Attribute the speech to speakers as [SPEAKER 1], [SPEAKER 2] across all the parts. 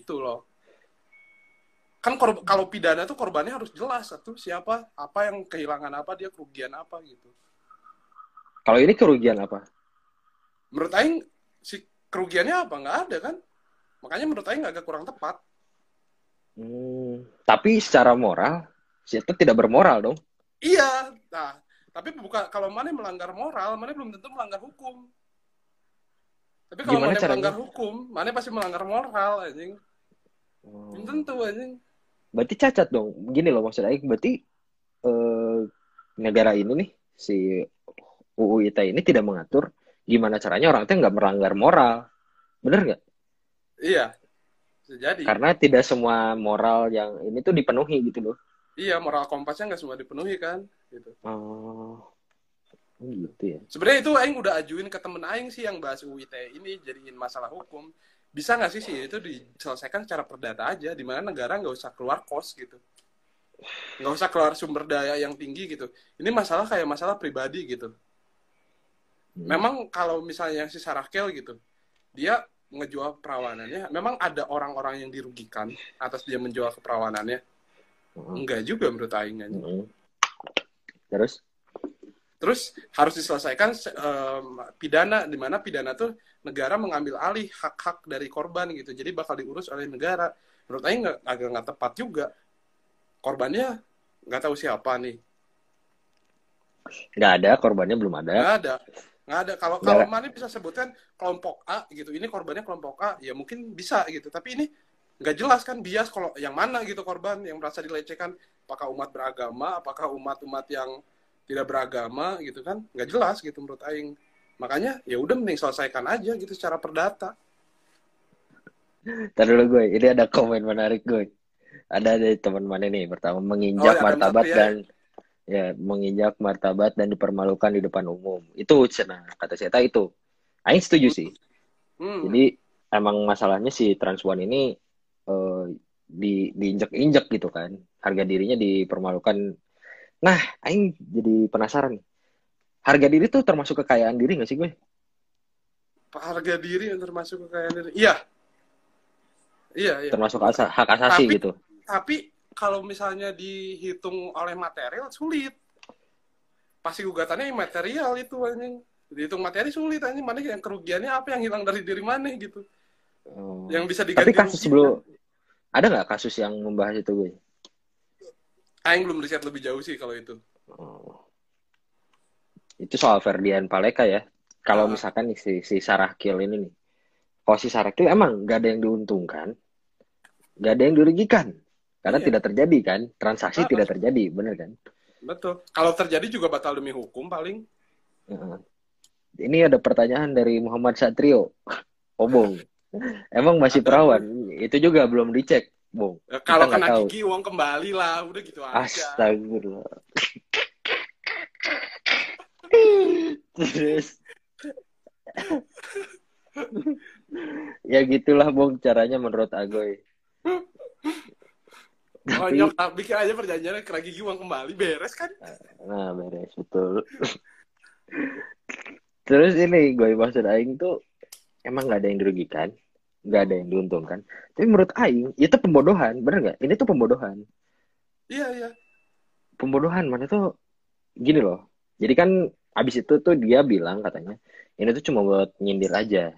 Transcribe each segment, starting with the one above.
[SPEAKER 1] itu loh. Kan kalau pidana tuh korbannya harus jelas satu siapa apa yang kehilangan apa dia kerugian apa gitu.
[SPEAKER 2] Kalau ini kerugian apa?
[SPEAKER 1] menurut Aing si kerugiannya apa? Nggak ada kan? Makanya menurut Aing agak kurang tepat.
[SPEAKER 2] Hmm, tapi secara moral, si itu tidak bermoral dong.
[SPEAKER 1] iya nah tapi bukan kalau mana melanggar moral mana belum tentu melanggar hukum. Tapi kalau mana melanggar hukum mana pasti melanggar moral anjing
[SPEAKER 2] Hmm.
[SPEAKER 1] belum tentu anjing
[SPEAKER 2] Berarti cacat dong. Gini loh maksud Aing, berarti eh, negara ini nih si UU ITE ini tidak mengatur gimana caranya orang itu nggak melanggar moral. Bener nggak?
[SPEAKER 1] iya jadi
[SPEAKER 2] Karena tidak semua moral yang ini tuh dipenuhi gitu loh.
[SPEAKER 1] iya moral kompasnya nggak semua dipenuhi kan gitu
[SPEAKER 2] Oh, gitu ya.
[SPEAKER 1] sebenarnya itu Aing udah ajuin ke temen Aing sih yang bahas UU ITE ini jadiin masalah hukum bisa nggak sih sih itu diselesaikan secara perdata aja di mana negara nggak usah keluar kos gitu nggak usah keluar sumber daya yang tinggi gitu ini masalah kayak masalah pribadi gitu
[SPEAKER 2] Hmm.
[SPEAKER 1] memang kalau misalnya si Sarakel gitu dia ngejual perawanannya memang ada orang-orang yang dirugikan atas dia menjual keperawanannya
[SPEAKER 2] Hmm.
[SPEAKER 1] enggak juga menurut Aing.
[SPEAKER 2] Hmm. Terus?
[SPEAKER 1] Terus harus diselesaikan em, pidana di mana pidana tuh negara mengambil alih hak-hak dari korban gitu. Jadi bakal diurus oleh negara. Menurut Aing nggak agak nggak tepat juga. Korbannya nggak tahu siapa nih.
[SPEAKER 2] Nggak ada, korbannya belum ada.
[SPEAKER 1] Nggak ada. Nggak ada. Kalau kalau mana bisa sebutkan kelompok A gitu. Ini korbannya kelompok A. Ya mungkin bisa gitu. Tapi ini nggak jelas kan bias kalau yang mana gitu korban yang merasa dilecehkan. Apakah umat beragama? Apakah umat-umat yang tidak beragama gitu kan? Nggak jelas gitu menurut Aing. Makanya ya udah mending selesaikan aja gitu secara perdata.
[SPEAKER 2] Ntar dulu gue, ini ada komen menarik gue. Ada dari teman mana nih, pertama menginjak
[SPEAKER 1] Oh, ya,
[SPEAKER 2] martabat
[SPEAKER 1] Satria.
[SPEAKER 2] dan ya menginjak martabat dan dipermalukan di depan umum. Itu cina kata saya itu. Aing setuju sih.
[SPEAKER 1] Hmm.
[SPEAKER 2] Jadi emang masalahnya si transwan ini eh, di diinjak-injak gitu kan. Harga dirinya dipermalukan. Nah, aing jadi penasaran nih. Harga diri tuh termasuk kekayaan diri gak sih gue?
[SPEAKER 1] harga diri yang termasuk kekayaan diri. Iya. Iya, iya.
[SPEAKER 2] Termasuk asa, hak asasi
[SPEAKER 1] Tapi-
[SPEAKER 2] gitu.
[SPEAKER 1] Tapi kalau misalnya dihitung oleh material sulit. Pasti gugatannya material itu anjing. Dihitung materi sulit anjing. Mana yang kerugiannya apa yang hilang dari diri mana gitu.
[SPEAKER 2] Oh.
[SPEAKER 1] Yang bisa
[SPEAKER 2] Tapi
[SPEAKER 1] diganti
[SPEAKER 2] kasus
[SPEAKER 1] rugi,
[SPEAKER 2] sebelum ada nggak kasus yang membahas itu gue?
[SPEAKER 1] Aing belum riset lebih jauh sih kalau itu.
[SPEAKER 2] Oh. Itu soal Ferdian Paleka ya. Kalau
[SPEAKER 1] Ah.
[SPEAKER 2] misalkan nih si, si Sarah Kiel ini nih. Kalau si Sarah Kiel emang nggak ada yang diuntungkan, nggak ada yang dirugikan. Karena
[SPEAKER 1] Iya.
[SPEAKER 2] tidak terjadi kan, transaksi
[SPEAKER 1] Ah.
[SPEAKER 2] tidak terjadi, bener kan?
[SPEAKER 1] Betul. Kalau terjadi juga batal demi hukum paling.
[SPEAKER 2] Heeh. Ini ada pertanyaan dari Muhammad Satrio. Obong. Emang masih perawan? Itu juga belum dicek, Bung.
[SPEAKER 1] Ya, kalau
[SPEAKER 2] nggak
[SPEAKER 1] kena
[SPEAKER 2] tahu.
[SPEAKER 1] gigi uang kembali lah. Udah gitu aja.
[SPEAKER 2] Astagfirullah. Terus ya gitulah Bung caranya menurut Agoy. Tapi
[SPEAKER 1] Konyol, ah, bikin aja perjanjian kena gigi uang kembali. Beres kan?
[SPEAKER 2] nah beres betul. Terus ini gue maksud Aing tuh emang nggak ada yang dirugikan, nggak ada yang diuntungkan. Tapi menurut Aing itu pembodohan, bener nggak? Ini tuh pembodohan.
[SPEAKER 1] Iya, iya.
[SPEAKER 2] pembodohan mana tuh gini loh. Jadi kan abis itu tuh dia bilang katanya ini tuh cuma buat nyindir aja.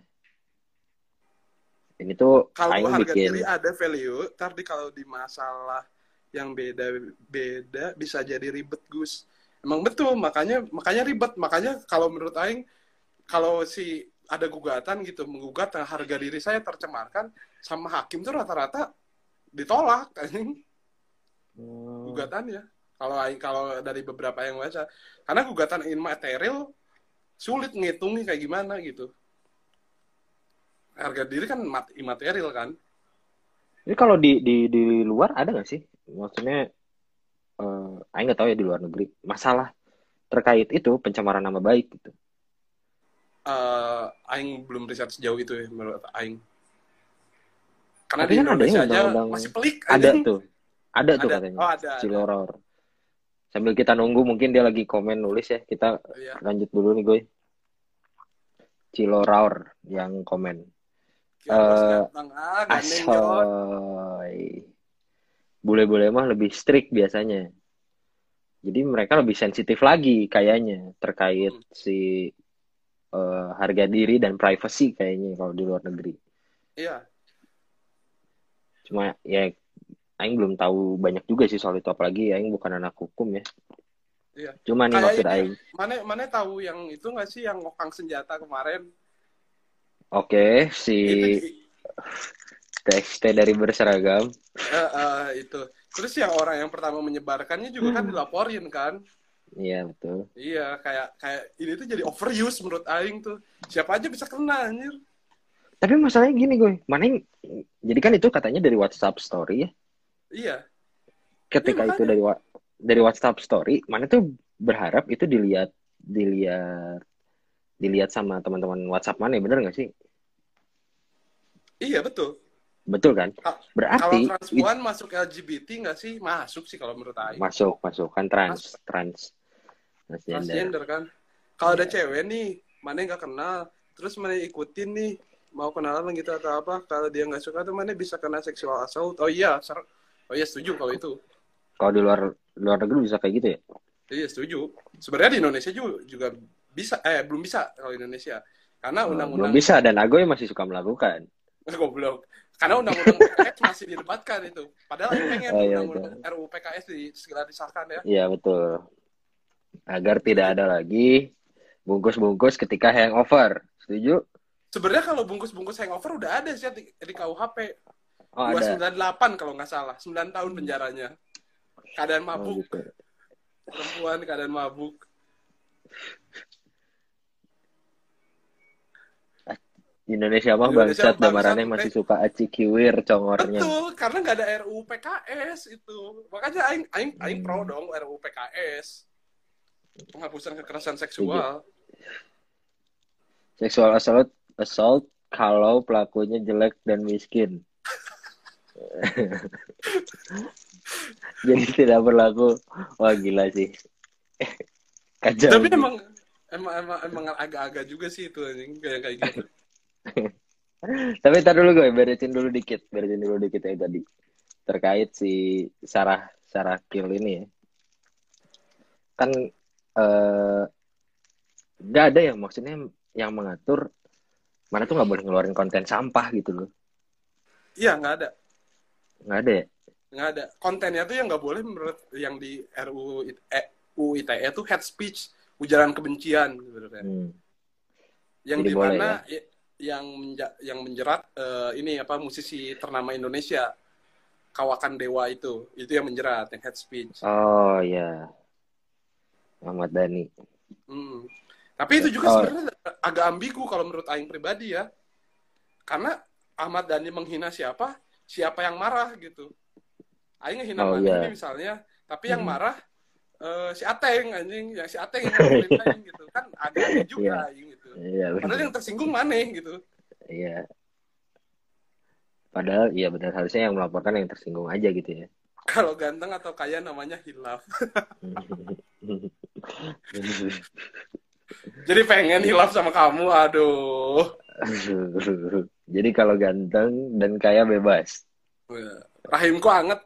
[SPEAKER 2] Ini tuh
[SPEAKER 1] kalau
[SPEAKER 2] Aing
[SPEAKER 1] harga
[SPEAKER 2] bikin
[SPEAKER 1] diri ada value, tapi kalau di masalah yang beda-beda bisa jadi ribet Gus. Emang betul, makanya makanya ribet. Makanya kalau menurut Aing, kalau si ada gugatan gitu, menggugat harga diri saya tercemarkan sama hakim tuh rata-rata ditolak anjing
[SPEAKER 2] Hmm,
[SPEAKER 1] gugatannya. Kalau kalau dari beberapa yang baca, karena gugatan immaterial sulit ngitungnya kayak gimana gitu. Harga diri kan mat- imaterial kan.
[SPEAKER 2] Ini kalau di di di luar ada nggak sih? Maksudnya eh Aing nggak tahu ya di luar negeri masalah terkait itu pencemaran nama baik gitu.
[SPEAKER 1] Eh Aing belum riset sejauh itu ya menurut Aing. Karena
[SPEAKER 2] Tapi
[SPEAKER 1] di
[SPEAKER 2] ada
[SPEAKER 1] Indonesia
[SPEAKER 2] yang
[SPEAKER 1] aja masih pelik.
[SPEAKER 2] Ada
[SPEAKER 1] anjing.
[SPEAKER 2] tuh, ada tuh
[SPEAKER 1] Ada.
[SPEAKER 2] katanya.
[SPEAKER 1] Oh, ada, ada.
[SPEAKER 2] Ciloror. Sambil kita nunggu mungkin dia lagi komen nulis ya. Kita
[SPEAKER 1] Iya.
[SPEAKER 2] lanjut dulu nih gue. Ciloror yang komen.
[SPEAKER 1] Jon
[SPEAKER 2] Asoy. Bule-bule mah lebih strict biasanya. Jadi mereka lebih sensitif lagi kayaknya terkait
[SPEAKER 1] Hmm.
[SPEAKER 2] si eh, harga diri dan privacy kayaknya kalau di luar negeri.
[SPEAKER 1] iya
[SPEAKER 2] Cuma ya Aing belum tahu banyak juga sih soal itu apalagi Aing bukan anak hukum ya.
[SPEAKER 1] Iya.
[SPEAKER 2] Cuma nih maksud Aing.
[SPEAKER 1] mana mana tahu yang itu nggak sih yang ngokang senjata kemarin
[SPEAKER 2] Oke, si TXT dari berseragam.
[SPEAKER 1] eh, eh, itu terus yang orang yang pertama menyebarkannya juga kan dilaporin kan
[SPEAKER 2] Iya, betul.
[SPEAKER 1] iya kayak kayak ini tuh jadi overuse menurut Aing tuh. Siapa aja bisa kena anjir.
[SPEAKER 2] Tapi masalahnya gini gue, mana yang jadi kan itu katanya dari WhatsApp story ya.
[SPEAKER 1] iya.
[SPEAKER 2] Ketika
[SPEAKER 1] Iya,
[SPEAKER 2] itu dari wa- dari WhatsApp story, mana tuh berharap itu dilihat dilihat dilihat sama teman-teman WhatsApp mana, bener nggak sih?
[SPEAKER 1] iya betul.
[SPEAKER 2] Betul kan?
[SPEAKER 1] Ka- kalau
[SPEAKER 2] Berarti
[SPEAKER 1] transpuan masuk LGBT nggak sih? Masuk sih kalau menurut Aing.
[SPEAKER 2] Masuk masuk. Kan trans trans transgender.
[SPEAKER 1] transgender kan? Kalau ada cewek nih mana nggak kenal terus mana ikutin nih mau kenalan gitu atau apa kalau dia nggak suka tuh mana bisa kena seksual assault. Oh iya ser- oh iya setuju kalau itu.
[SPEAKER 2] Kalau di luar luar negeri bisa kayak gitu ya?
[SPEAKER 1] iya setuju. Sebenarnya di Indonesia juga juga bisa eh belum bisa kalau Indonesia. Karena
[SPEAKER 2] Oh, belum
[SPEAKER 1] undang-undang
[SPEAKER 2] bisa dan Agoy masih suka melakukan.
[SPEAKER 1] goblok. Karena undang-undang PKS masih didebatkan itu. Padahal pengen
[SPEAKER 2] Oh, iya,
[SPEAKER 1] undang-undang RUU PKS di segera disahkan ya.
[SPEAKER 2] Iya betul. Agar tidak ada lagi bungkus-bungkus ketika hangover. Setuju?
[SPEAKER 1] sebenarnya kalau bungkus-bungkus hangover udah ada sih di, di KUHP
[SPEAKER 2] Oh ada.
[SPEAKER 1] 298 kalau nggak salah 9 tahun penjaranya keadaan
[SPEAKER 2] Oh,
[SPEAKER 1] mabuk
[SPEAKER 2] gitu.
[SPEAKER 1] perempuan keadaan mabuk
[SPEAKER 2] Indonesia mah bangsat damarannya
[SPEAKER 1] eh.
[SPEAKER 2] masih suka aci kiwir congornya.
[SPEAKER 1] betul karena nggak ada RUU PKS itu makanya aing aing aing pro dong RUU PKS penghapusan kekerasan seksual
[SPEAKER 2] Seksual assault assault kalau pelakunya jelek dan miskin. Jadi tidak berlaku. Wah gila sih. Kacau.
[SPEAKER 1] tapi emang emang emang emang agak-agak juga sih itu anjing kayak kayak gitu
[SPEAKER 2] Tapi ntar dulu gue beresin dulu dikit, beresin dulu dikit ya tadi terkait si Sarah Sarah Kill ini ya. Kan eh nggak ada yang maksudnya yang mengatur mana tuh nggak boleh ngeluarin konten sampah gitu loh.
[SPEAKER 1] iya nggak ada
[SPEAKER 2] Nggak ada ya?
[SPEAKER 1] nggak ada kontennya tuh yang nggak boleh menurut yang di RUU UU ITE itu hate speech ujaran kebencian sebenarnya
[SPEAKER 2] Hmm.
[SPEAKER 1] yang di mana i- yang menja- yang menjerat eh, ini apa musisi ternama Indonesia Kawakan Dewa itu itu yang menjerat yang hate speech
[SPEAKER 2] Oh ya. Ahmad Dhani.
[SPEAKER 1] Hmm. tapi itu juga
[SPEAKER 2] Oh.
[SPEAKER 1] sebenarnya agak ambigu kalau menurut Aing pribadi ya karena Ahmad Dhani menghina siapa siapa yang marah gitu Aing ngehina
[SPEAKER 2] Oh,
[SPEAKER 1] Mani
[SPEAKER 2] iya.
[SPEAKER 1] misalnya tapi yang
[SPEAKER 2] Hmm.
[SPEAKER 1] marah eh, si Ateng anjing yang si Ateng yang ngomongin Aing gitu kan agak aneh juga Aing gitu
[SPEAKER 2] Iya
[SPEAKER 1] padahal yang tersinggung maneh gitu
[SPEAKER 2] Iya. Padahal iya benar harusnya yang melaporkan yang tersinggung aja gitu ya.
[SPEAKER 1] Kalau ganteng atau kaya namanya hilaf Jadi pengen hilaf sama kamu, aduh.
[SPEAKER 2] Jadi kalau ganteng dan kaya bebas.
[SPEAKER 1] Rahimku anget.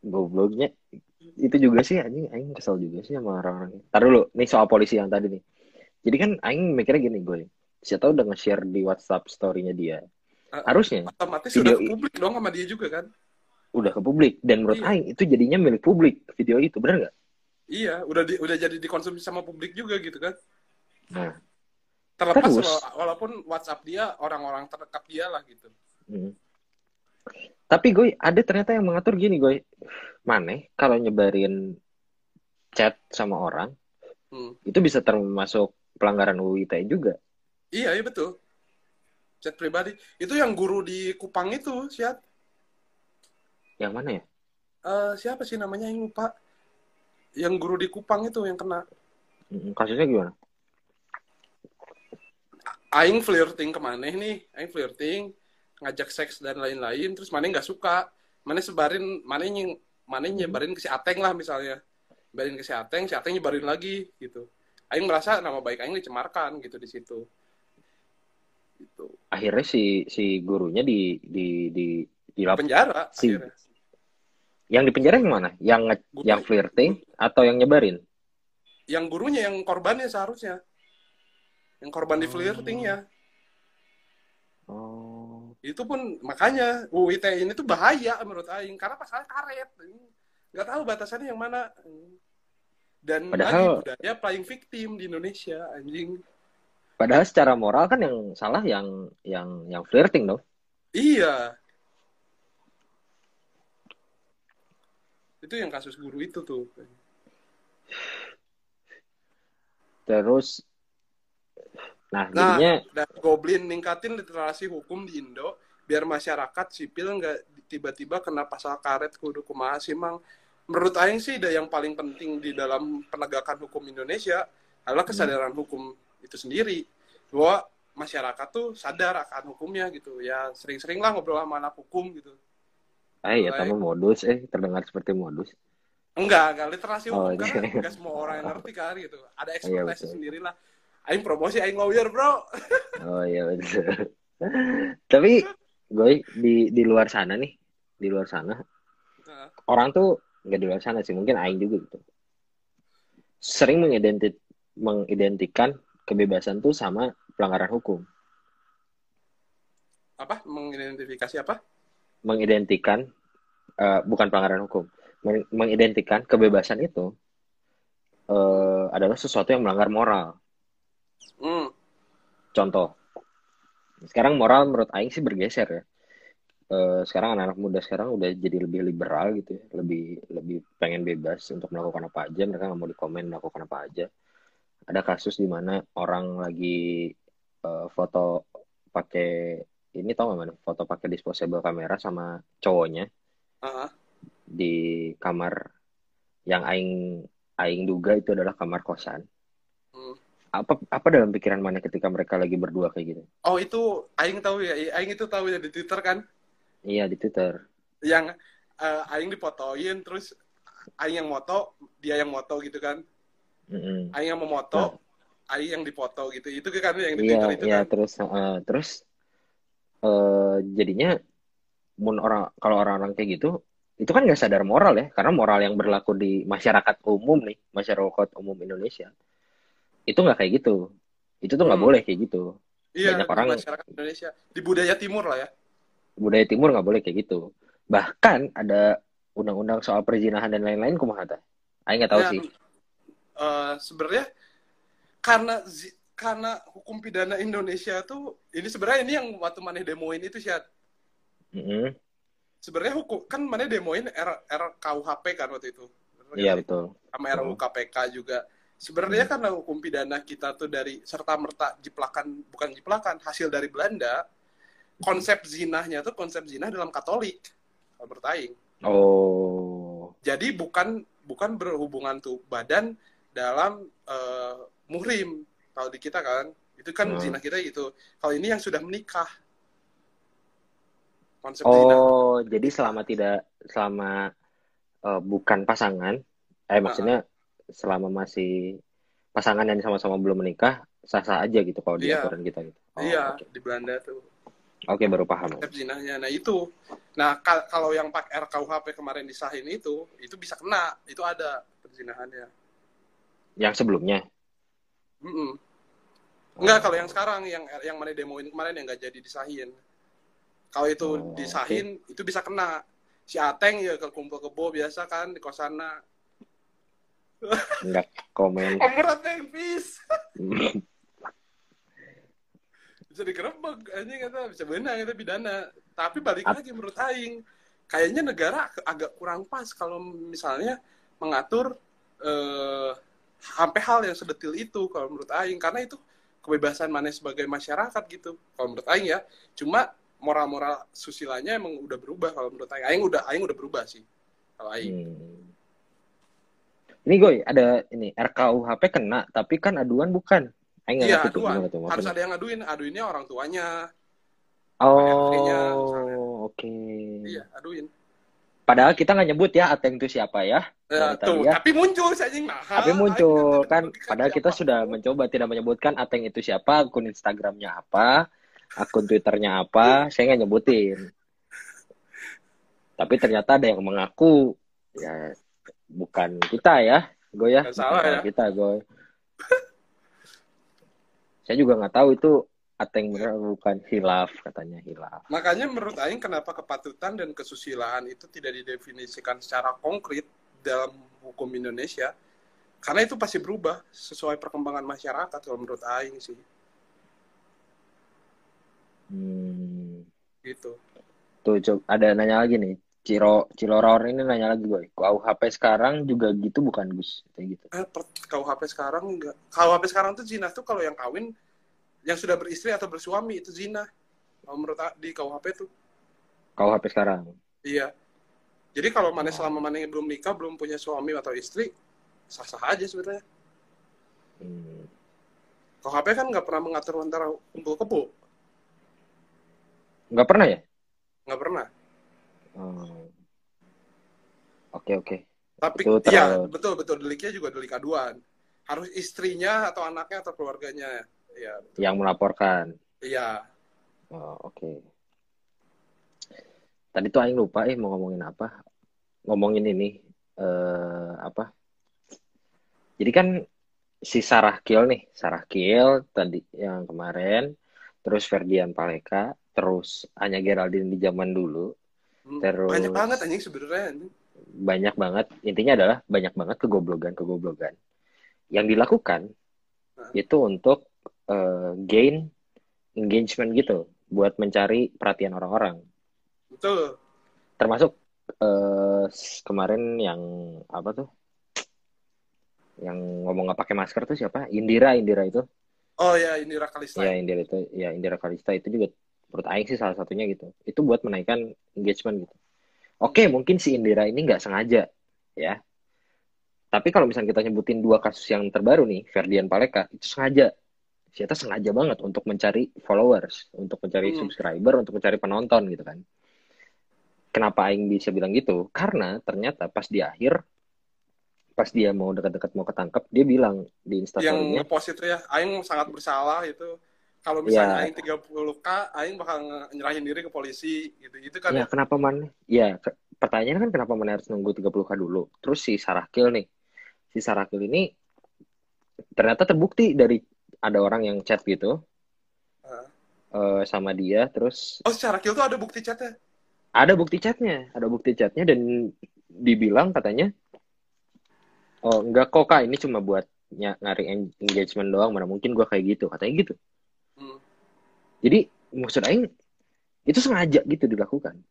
[SPEAKER 2] Gobloknya itu juga sih anjing aing kesel juga sih sama orang-orang. Tar dulu, nih soal polisi yang tadi nih. Jadi kan aing mikirnya gini gue. Siapa tahu udah nge-share di WhatsApp story-nya dia.
[SPEAKER 1] Uh,
[SPEAKER 2] Harusnya
[SPEAKER 1] Otomatis
[SPEAKER 2] Video
[SPEAKER 1] sudah publik dong sama dia juga kan?
[SPEAKER 2] Udah ke publik dan menurut
[SPEAKER 1] Iya.
[SPEAKER 2] aing itu jadinya milik publik video itu, benar nggak?
[SPEAKER 1] Iya, udah di, udah jadi dikonsumsi sama publik juga gitu kan?
[SPEAKER 2] Nah,
[SPEAKER 1] Terlepas
[SPEAKER 2] Terus?
[SPEAKER 1] wala- walaupun WhatsApp dia orang-orang terdekat dia lah gitu.
[SPEAKER 2] hmm. Tapi gue ada ternyata yang mengatur gini gue. Maneh kalau nyebarin chat sama orang
[SPEAKER 1] Hmm.
[SPEAKER 2] itu bisa termasuk pelanggaran UU ITE juga.
[SPEAKER 1] Iya, iya betul. Chat pribadi. Itu yang guru di Kupang itu, siapa?
[SPEAKER 2] Yang mana ya?
[SPEAKER 1] Eh, siapa sih namanya yang lupa? Yang guru di Kupang itu yang kena.
[SPEAKER 2] Kasusnya gimana?
[SPEAKER 1] Aing flirting ke maneh nih, Aing flirting, ngajak seks dan lain-lain, terus maneh nggak suka, maneh sebarin, maneh nying, maneh nyebarin ke si Ateng lah misalnya, nyebarin ke si Ateng, si Ateng nyebarin lagi gitu. Aing merasa nama baik Aing dicemarkan gitu di situ. Gitu.
[SPEAKER 2] akhirnya si si gurunya di di di di
[SPEAKER 1] penjara
[SPEAKER 2] Si-
[SPEAKER 1] akhirnya.
[SPEAKER 2] Yang di penjara yang mana? Yang nge-
[SPEAKER 1] Guru.
[SPEAKER 2] yang flirting atau yang nyebarin?
[SPEAKER 1] yang gurunya yang korbannya seharusnya yang korban di
[SPEAKER 2] Oh.
[SPEAKER 1] flirtingnya
[SPEAKER 2] Oh.
[SPEAKER 1] itu pun makanya UU ITE ini tuh bahaya menurut Aing karena pasalnya karet nggak tahu batasannya yang mana dan
[SPEAKER 2] Padahal-
[SPEAKER 1] lagi budaya playing victim di Indonesia anjing
[SPEAKER 2] Padahal secara moral kan yang salah yang yang yang flirting dong.
[SPEAKER 1] iya itu yang kasus guru itu tuh.
[SPEAKER 2] Terus nah,
[SPEAKER 1] Nah,
[SPEAKER 2] jadinya
[SPEAKER 1] dan Goblin ningkatin literasi hukum di Indo biar masyarakat sipil nggak tiba-tiba kena pasal karet kudu kumaha sih mang? Menurut Aing sih yang paling penting di dalam penegakan hukum Indonesia adalah kesadaran hukum itu sendiri. Bahwa masyarakat tuh sadar akan hukumnya gitu. Ya sering-sering lah ngobrol sama anak hukum gitu
[SPEAKER 2] eh ya
[SPEAKER 1] Baik.
[SPEAKER 2] tamu modus eh terdengar seperti modus.
[SPEAKER 1] enggak enggak literasi
[SPEAKER 2] Oh,
[SPEAKER 1] hukum
[SPEAKER 2] iya.
[SPEAKER 1] enggak semua orang yang ngerti kan gitu ada
[SPEAKER 2] Iya,
[SPEAKER 1] ekspertise
[SPEAKER 2] betul.
[SPEAKER 1] sendiri lah Aing promosi Aing lawyer bro
[SPEAKER 2] Oh iya betul. Tapi gue di di luar sana nih, di luar sana
[SPEAKER 1] Nah,
[SPEAKER 2] orang tuh nggak di luar sana sih, mungkin aing juga gitu. Sering mengidenti mengidentikan kebebasan tuh sama pelanggaran hukum.
[SPEAKER 1] apa mengidentifikasi apa
[SPEAKER 2] Mengidentikan eh, bukan pelanggaran hukum, meng- mengidentikan kebebasan itu eh, adalah sesuatu yang melanggar moral.
[SPEAKER 1] hmm.
[SPEAKER 2] Contoh, sekarang moral menurut Aing sih bergeser ya. Eh, sekarang anak-anak muda sekarang udah jadi lebih liberal gitu ya, lebih lebih pengen bebas untuk melakukan apa aja, mereka nggak mau dikomen melakukan apa aja. Ada kasus di mana orang lagi eh, foto pakai ini tau gak mana? Foto pakai disposable kamera sama cowoknya
[SPEAKER 1] Ah,
[SPEAKER 2] di kamar yang Aing Aing duga itu adalah kamar kosan.
[SPEAKER 1] hmm.
[SPEAKER 2] Apa apa dalam pikiran mana ketika mereka lagi berdua kayak gitu?
[SPEAKER 1] Oh itu Aing tahu ya, Aing itu tahu ya di Twitter kan,
[SPEAKER 2] Iya di Twitter.
[SPEAKER 1] yang eh, Aing dipotoin terus Aing yang moto, dia yang moto gitu kan,
[SPEAKER 2] Mm-mm.
[SPEAKER 1] Aing yang memoto, Aing yang dipoto gitu, itu kan yang di
[SPEAKER 2] Iya,
[SPEAKER 1] Twitter itu
[SPEAKER 2] iya
[SPEAKER 1] kan.
[SPEAKER 2] terus eh, terus eh jadinya mun orang kalau orang-orang kayak gitu itu kan nggak sadar moral ya karena moral yang berlaku di masyarakat umum nih masyarakat umum Indonesia itu nggak kayak gitu. Itu tuh nggak
[SPEAKER 1] Hmm.
[SPEAKER 2] boleh kayak gitu.
[SPEAKER 1] Iya,
[SPEAKER 2] banyak orang-
[SPEAKER 1] masyarakat Indonesia, di budaya timur lah ya.
[SPEAKER 2] budaya timur nggak boleh kayak gitu. Bahkan ada undang-undang soal perzinahan dan lain-lain kumaha tah Aing nggak tahu
[SPEAKER 1] Ya,
[SPEAKER 2] sih.
[SPEAKER 1] eh, sebenarnya karena zi- karena hukum pidana Indonesia tuh ini sebenarnya ini yang waktu mana demoin itu sih
[SPEAKER 2] Mm-mm.
[SPEAKER 1] sebenarnya hukum kan mana demoin R, RKUHP kan waktu itu.
[SPEAKER 2] Iya
[SPEAKER 1] sih?
[SPEAKER 2] betul.
[SPEAKER 1] Sama RUU KPK juga. Sebenarnya karena hukum pidana kita tuh dari serta merta jiplakan bukan jiplakan hasil dari Belanda konsep zinahnya tuh konsep zinah dalam Katolik kalau menurut Aing
[SPEAKER 2] oh.
[SPEAKER 1] Jadi bukan bukan berhubungan tuh badan dalam eh, muhrim kalau di kita kan itu kan
[SPEAKER 2] Hmm.
[SPEAKER 1] zina kita itu kalau ini yang sudah menikah konsep zina
[SPEAKER 2] Oh, jadi selama tidak selama eh, bukan pasangan, eh maksudnya selama masih pasangan yang sama-sama belum menikah, sah-sah aja gitu kalau di
[SPEAKER 1] Iya.
[SPEAKER 2] aturan kita gitu. Oh,
[SPEAKER 1] iya
[SPEAKER 2] Oke,
[SPEAKER 1] di Belanda tuh
[SPEAKER 2] Oke, baru paham.
[SPEAKER 1] konsep zinahnya nah itu nah ka- kalau yang pakai RKUHP kemarin disahin itu itu bisa kena itu ada perzinahannya
[SPEAKER 2] Yang sebelumnya.
[SPEAKER 1] Mm-mm. Enggak, kalau yang sekarang yang yang mana demoin kemarin yang nggak jadi disahin. Kalau itu
[SPEAKER 2] Oh,
[SPEAKER 1] disahin itu bisa kena. Si Ateng ya ke kumpul kebo biasa kan di kosana.
[SPEAKER 2] Enggak komen.
[SPEAKER 1] Ateng peace. bisa dikerebek anjing kata bisa benar kata pidana. Tapi balik
[SPEAKER 2] Ap-
[SPEAKER 1] lagi menurut aing kayaknya negara agak kurang pas kalau misalnya mengatur eh sampai hal yang sedetil itu kalau menurut aing. Karena itu kebebasan mana sebagai masyarakat gitu kalau menurut aing ya. Cuma moral-moral susilanya emang udah berubah kalau menurut aing. Aing udah aing udah berubah sih kalau aing.
[SPEAKER 2] Hmm. Ini Goy, ada ini RKUHP kena, tapi kan aduan bukan. Aing
[SPEAKER 1] iya
[SPEAKER 2] ngerti
[SPEAKER 1] aduan.
[SPEAKER 2] tuh
[SPEAKER 1] harus ada yang ngaduin. Aduinnya orang tuanya.
[SPEAKER 2] Oh, oke.
[SPEAKER 1] iya aduin
[SPEAKER 2] Padahal kita nggak nyebut ya Ateng itu siapa ya.
[SPEAKER 1] Ya, tuh,
[SPEAKER 2] ya.
[SPEAKER 1] tapi muncul anjing nah.
[SPEAKER 2] Tapi muncul kan, padahal kita sudah
[SPEAKER 1] mencoba
[SPEAKER 2] tidak menyebutkan Ateng itu siapa, akun Instagramnya apa, akun twitternya apa saya nggak nyebutin tapi ternyata ada yang mengaku ya bukan kita ya gue ya
[SPEAKER 1] Nggak salah
[SPEAKER 2] bukan
[SPEAKER 1] ya.
[SPEAKER 2] kita gue saya juga nggak tahu itu ateng bener bukan hilaf katanya hilaf
[SPEAKER 1] Makanya menurut Aing kenapa kepatutan dan kesusilaan itu tidak didefinisikan secara konkret dalam hukum Indonesia? Karena itu pasti berubah sesuai perkembangan masyarakat kalau menurut Aing sih.
[SPEAKER 2] hmm.
[SPEAKER 1] Gitu.
[SPEAKER 2] tuh coba ada nanya lagi nih Ciro Ciloror ini nanya lagi gue KUHP sekarang juga gitu bukan Gus kayak gitu
[SPEAKER 1] Eh, per, KUHP sekarang enggak. KUHP sekarang tuh zina tuh kalau yang kawin, yang sudah beristri atau bersuami itu zina. Menurut di KUHP tuh.
[SPEAKER 2] KUHP sekarang
[SPEAKER 1] Iya. Jadi kalau mana selama mana belum nikah, belum punya suami atau istri, sah-sah aja sebenarnya.
[SPEAKER 2] hmm.
[SPEAKER 1] KUHP kan nggak pernah mengatur antara kumpul kebo.
[SPEAKER 2] nggak pernah ya
[SPEAKER 1] Nggak pernah.
[SPEAKER 2] Oh. Oke oke.
[SPEAKER 1] Tapi
[SPEAKER 2] Itu terlalu-
[SPEAKER 1] betul betul deliknya juga delik aduan. Harus istrinya atau anaknya atau keluarganya. Iya,
[SPEAKER 2] Yang melaporkan.
[SPEAKER 1] iya.
[SPEAKER 2] Oh, oke. Tadi tuh Aing lupa eh mau ngomongin apa. Ngomongin ini eh apa? Jadi kan si Sarah Kiel nih, Sarah Kiel tadi yang kemarin, terus Ferdian Paleka, terus Anya Geraldine di zaman dulu,
[SPEAKER 1] Hmm,
[SPEAKER 2] Terus-
[SPEAKER 1] Banyak banget anjing sebenarnya.
[SPEAKER 2] banyak banget intinya adalah banyak banget kegoblogan kegoblogan yang dilakukan itu untuk eh, gain engagement gitu buat mencari perhatian orang-orang.
[SPEAKER 1] Betul.
[SPEAKER 2] termasuk s- kemarin yang apa tuh? Yang ngomong nggak pakai masker tuh siapa? Indira Indira itu.
[SPEAKER 1] Oh ya, Indira Kalista.
[SPEAKER 2] ya Indira itu ya Indira Kalista itu juga menurut Aing sih salah satunya gitu. Itu buat menaikkan engagement gitu. Oke mungkin si Indira ini nggak sengaja ya. Tapi kalau misalnya kita nyebutin dua kasus yang terbaru nih Ferdian Paleka itu sengaja Siapa sengaja banget untuk mencari followers untuk mencari
[SPEAKER 1] Hmm.
[SPEAKER 2] subscriber untuk mencari penonton gitu kan kenapa Aing bisa bilang gitu karena ternyata pas di akhir pas dia mau dekat-dekat mau ketangkep dia bilang di
[SPEAKER 1] yang
[SPEAKER 2] instastorynya
[SPEAKER 1] ngepost itu ya Aing sangat bersalah itu kalau misalnya
[SPEAKER 2] Ya.
[SPEAKER 1] Aing 30k Aing bakal nyerahin diri ke polisi gitu gitu kan
[SPEAKER 2] Ya, kenapa man? Ya, ke- pertanyaannya kan kenapa man harus nunggu 30K dulu? Terus si Sarakil nih. Si Sarakil ini ternyata terbukti dari ada orang yang chat gitu
[SPEAKER 1] Ah.
[SPEAKER 2] eh, sama dia, terus
[SPEAKER 1] oh secara kill tuh ada bukti chatnya
[SPEAKER 2] ada bukti chatnya, ada bukti chatnya dan dibilang katanya, oh enggak kok kak, ini cuma buat ny- nyari en- engagement doang, mana mungkin gua kayak gitu, katanya gitu.
[SPEAKER 1] Hmm.
[SPEAKER 2] Jadi maksud Aing itu sengaja gitu dilakukan.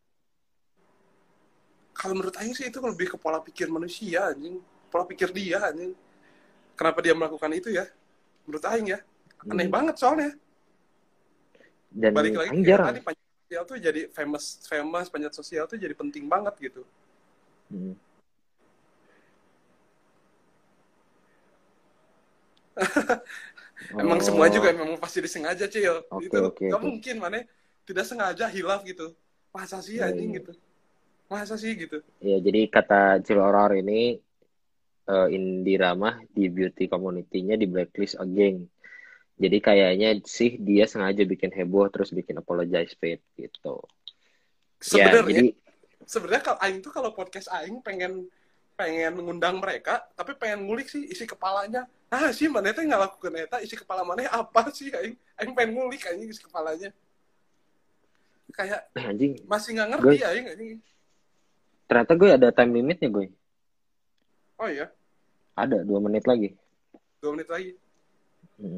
[SPEAKER 1] kalau menurut Aing sih itu lebih ke pola pikir manusia anjing pola pikir dia anjing kenapa dia melakukan itu ya menurut Aing ya aneh
[SPEAKER 2] Hmm.
[SPEAKER 1] banget soalnya
[SPEAKER 2] Dan
[SPEAKER 1] balik lagi ke tadi panjat sosial tuh jadi famous famous panjat sosial tuh jadi penting banget gitu
[SPEAKER 2] Hmm.
[SPEAKER 1] emang
[SPEAKER 2] Oh.
[SPEAKER 1] semua juga memang pasti disengaja cil
[SPEAKER 2] Oke,
[SPEAKER 1] itu
[SPEAKER 2] oke,
[SPEAKER 1] nggak
[SPEAKER 2] oke.
[SPEAKER 1] mungkin mana tidak sengaja hilaf gitu masa sih
[SPEAKER 2] Iya,
[SPEAKER 1] anjing
[SPEAKER 2] iya.
[SPEAKER 1] gitu masa sih gitu
[SPEAKER 2] Ya, jadi kata Ciloror ini eh, Indira mah di beauty community-nya di blacklist again. Jadi kayaknya sih dia sengaja bikin heboh terus bikin apologize page gitu. Ya,
[SPEAKER 1] sebenarnya
[SPEAKER 2] jadi
[SPEAKER 1] sebenarnya kalau Aing tuh kalau podcast Aing pengen pengen mengundang mereka tapi pengen ngulik sih isi kepalanya ah sih mana teh nggak lakukan eta isi kepala mana apa sih Aing Aing pengen ngulik anjing isi kepalanya kayak
[SPEAKER 2] anjing,
[SPEAKER 1] masih nggak ngerti
[SPEAKER 2] Guys.
[SPEAKER 1] Aing anjing
[SPEAKER 2] ternyata gue ada time limitnya gue.
[SPEAKER 1] oh iya
[SPEAKER 2] Ada dua menit lagi.
[SPEAKER 1] dua menit lagi
[SPEAKER 2] Hmm.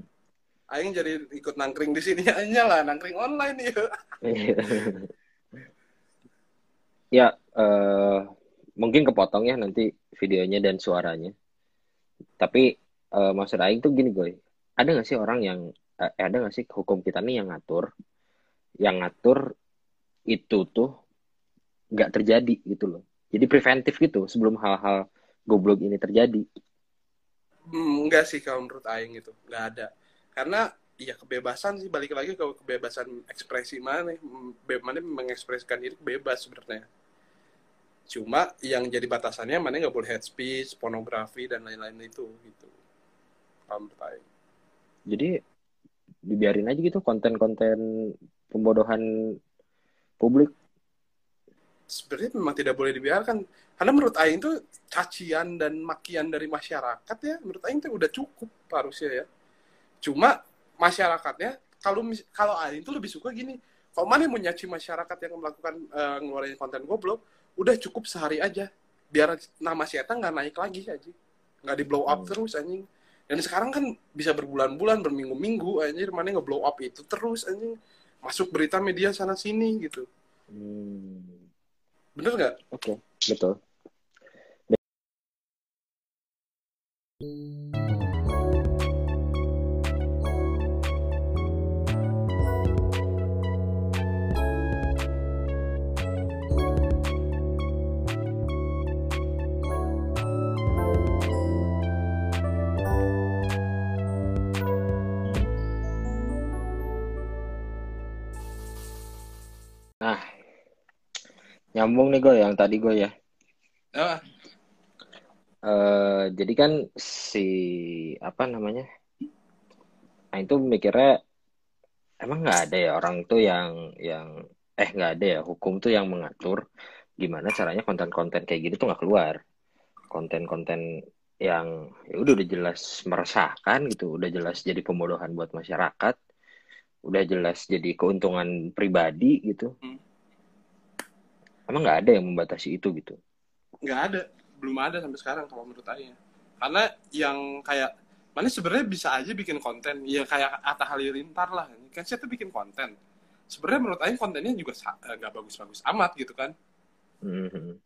[SPEAKER 1] Aing jadi ikut nangkring di sini aja lah nangkring online ya
[SPEAKER 2] ya, eh, mungkin kepotong ya nanti videonya dan suaranya. Tapi eh, maksud Aing tuh gini gue, ada nggak sih orang yang eh, ada nggak sih hukum kita nih yang ngatur, yang ngatur itu tuh nggak terjadi gitu loh. Jadi preventif gitu sebelum hal-hal goblok ini terjadi.
[SPEAKER 1] Hmm, enggak sih kalau menurut Aing itu nggak ada. Karena ya kebebasan sih balik lagi ke kebebasan ekspresi mana Be- mana mengekspresikan diri bebas sebenarnya. Cuma yang jadi batasannya mana nggak boleh head speech pornografi dan lain-lain itu gitu. Aing.
[SPEAKER 2] Jadi dibiarin aja gitu konten-konten pembodohan publik
[SPEAKER 1] sebenarnya memang tidak boleh dibiarkan. Karena menurut Aing itu cacian dan makian dari masyarakat ya menurut Aing itu udah cukup harusnya ya. Cuma masyarakatnya kalau kalau Aing itu lebih suka gini kalau mana yang menyaci masyarakat yang melakukan eh, ngeluarin konten goblok udah cukup sehari aja. Biar nama si Eta nggak naik lagi aja. Nggak di blow up
[SPEAKER 2] Hmm.
[SPEAKER 1] terus anjing dan sekarang kan bisa berbulan-bulan berminggu-minggu anjir mana nge blow up itu terus anjing masuk berita media sana sini gitu.
[SPEAKER 2] Hmm,
[SPEAKER 1] bener nggak?
[SPEAKER 2] Oke betul. nah nyambung nih gue yang tadi gue ya.
[SPEAKER 1] Ah,
[SPEAKER 2] Eh, jadi kan si apa namanya nah itu mikirnya emang nggak ada ya orang tuh yang yang eh nggak ada ya hukum tuh yang mengatur gimana caranya konten-konten kayak gitu tuh nggak keluar. Konten-konten yang ya udah udah jelas meresahkan gitu udah jelas jadi pembodohan buat masyarakat udah jelas jadi keuntungan pribadi gitu.
[SPEAKER 1] Hmm.
[SPEAKER 2] Emang nggak ada yang membatasi itu gitu.
[SPEAKER 1] Nggak ada. Belum ada sampai sekarang kalau menurut Aing. Karena yang kayak mana sebenarnya bisa aja bikin konten. Ya kayak Atta Halilintar lah. Kan saya tuh bikin konten? Sebenarnya menurut Aing kontennya juga eh, nggak bagus-bagus amat gitu kan.
[SPEAKER 2] Mhm.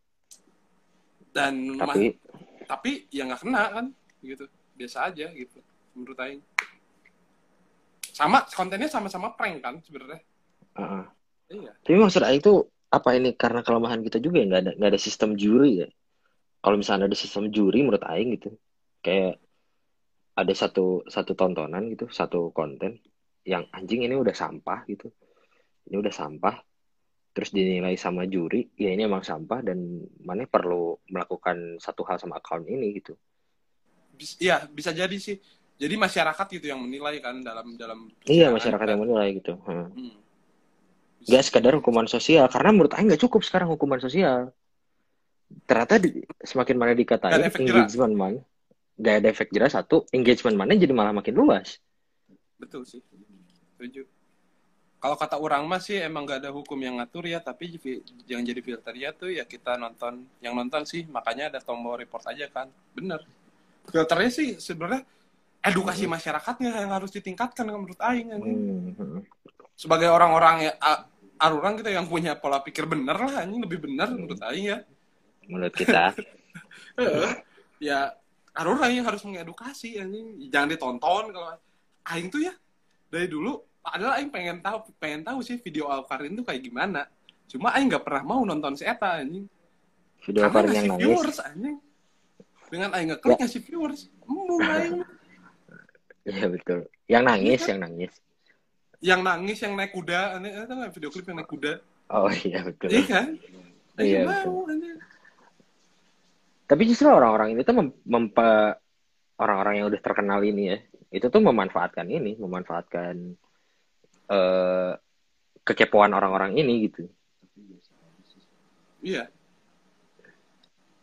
[SPEAKER 1] dan
[SPEAKER 2] tapi
[SPEAKER 1] tapi ya nggak kena kan gitu. Biasa aja gitu menurut Aing. Sama kontennya sama-sama prank kan sebenarnya.
[SPEAKER 2] Uh-uh.
[SPEAKER 1] iya.
[SPEAKER 2] Tapi maksud Aing tuh apa ini karena kelemahan kita juga ya nggak ada nggak ada sistem juri ya. Kalau misalnya ada sistem juri menurut Aing gitu, kayak ada satu satu tontonan gitu, satu konten yang anjing ini udah sampah gitu, ini udah sampah, terus dinilai sama juri, ya ini emang sampah dan mana perlu melakukan satu hal sama account ini gitu.
[SPEAKER 1] Iya bisa jadi sih jadi masyarakat gitu yang menilai kan dalam dalam
[SPEAKER 2] Iya masyarakat
[SPEAKER 1] kan.
[SPEAKER 2] yang menilai gitu. Hmm.
[SPEAKER 1] Hmm.
[SPEAKER 2] Gak sekadar hukuman sosial, karena menurut Aing nggak cukup sekarang hukuman sosial. Ternyata di- semakin mana dikatain
[SPEAKER 1] Nggak
[SPEAKER 2] engagement mana, gak ada efek jerah satu, engagement mana jadi malah makin luas.
[SPEAKER 1] Betul sih. Setuju. Kalau kata orang mah sih emang gak ada hukum yang ngatur ya, tapi yang jadi filternya tuh ya kita nonton, yang nonton sih makanya ada tombol report aja kan. Bener. Filternya sih sebenarnya edukasi masyarakatnya yang harus ditingkatkan menurut Aing.
[SPEAKER 2] Hmm, hmm.
[SPEAKER 1] Sebagai orang-orang ya, arurang kita yang punya pola pikir bener lah, anjing lebih bener menurut Aing ya.
[SPEAKER 2] Menurut kita,
[SPEAKER 1] ya arurang yang harus mengedukasi anjing. Jangan ditonton kalau Aing tuh ya dari dulu adalah Aing pengen tahu pengen tahu sih video Alkarin tuh kayak gimana. Cuma Aing nggak pernah mau nonton si Eta anjing.
[SPEAKER 2] video Karin yang nangis,
[SPEAKER 1] viewers anjing. Dengan Aing ngeklik ngasih viewers. Embung Aing.
[SPEAKER 2] iya betul. Yang nangis, yang nangis.
[SPEAKER 1] Yang nangis, yang naik kuda. Aneh, ada nggak video klip yang naik kuda?
[SPEAKER 2] Oh iya betul.
[SPEAKER 1] Iya kan? Aing
[SPEAKER 2] Iya,
[SPEAKER 1] mau.
[SPEAKER 2] Tapi justru orang-orang ini tuh mem- mempe orang-orang yang udah terkenal ini ya, itu tuh memanfaatkan ini, memanfaatkan eh kekepoan orang-orang ini gitu.
[SPEAKER 1] Iya.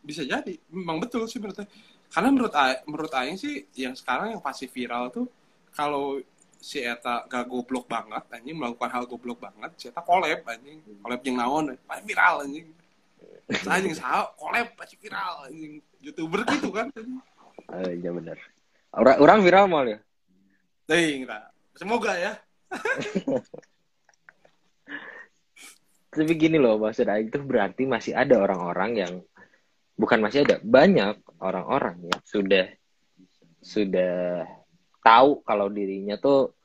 [SPEAKER 1] Bisa jadi. Memang betul sih menurut Aing. Karena menurut menurut Aing sih yang sekarang yang pasti viral tuh kalau si Eta gak goblok banget anjing melakukan hal goblok banget si Eta collab anjing collab yang naon paling viral anjing Saya anjing sah collab pasti viral anjing youtuber gitu kan anjing.
[SPEAKER 2] Eh, iya benar. Orang, orang viral mal ya.
[SPEAKER 1] Ting, semoga ya
[SPEAKER 2] Tapi gini loh, maksud Aing tuh berarti masih ada orang-orang yang bukan masih ada, banyak orang-orang yang sudah sudah tahu kalau dirinya tuh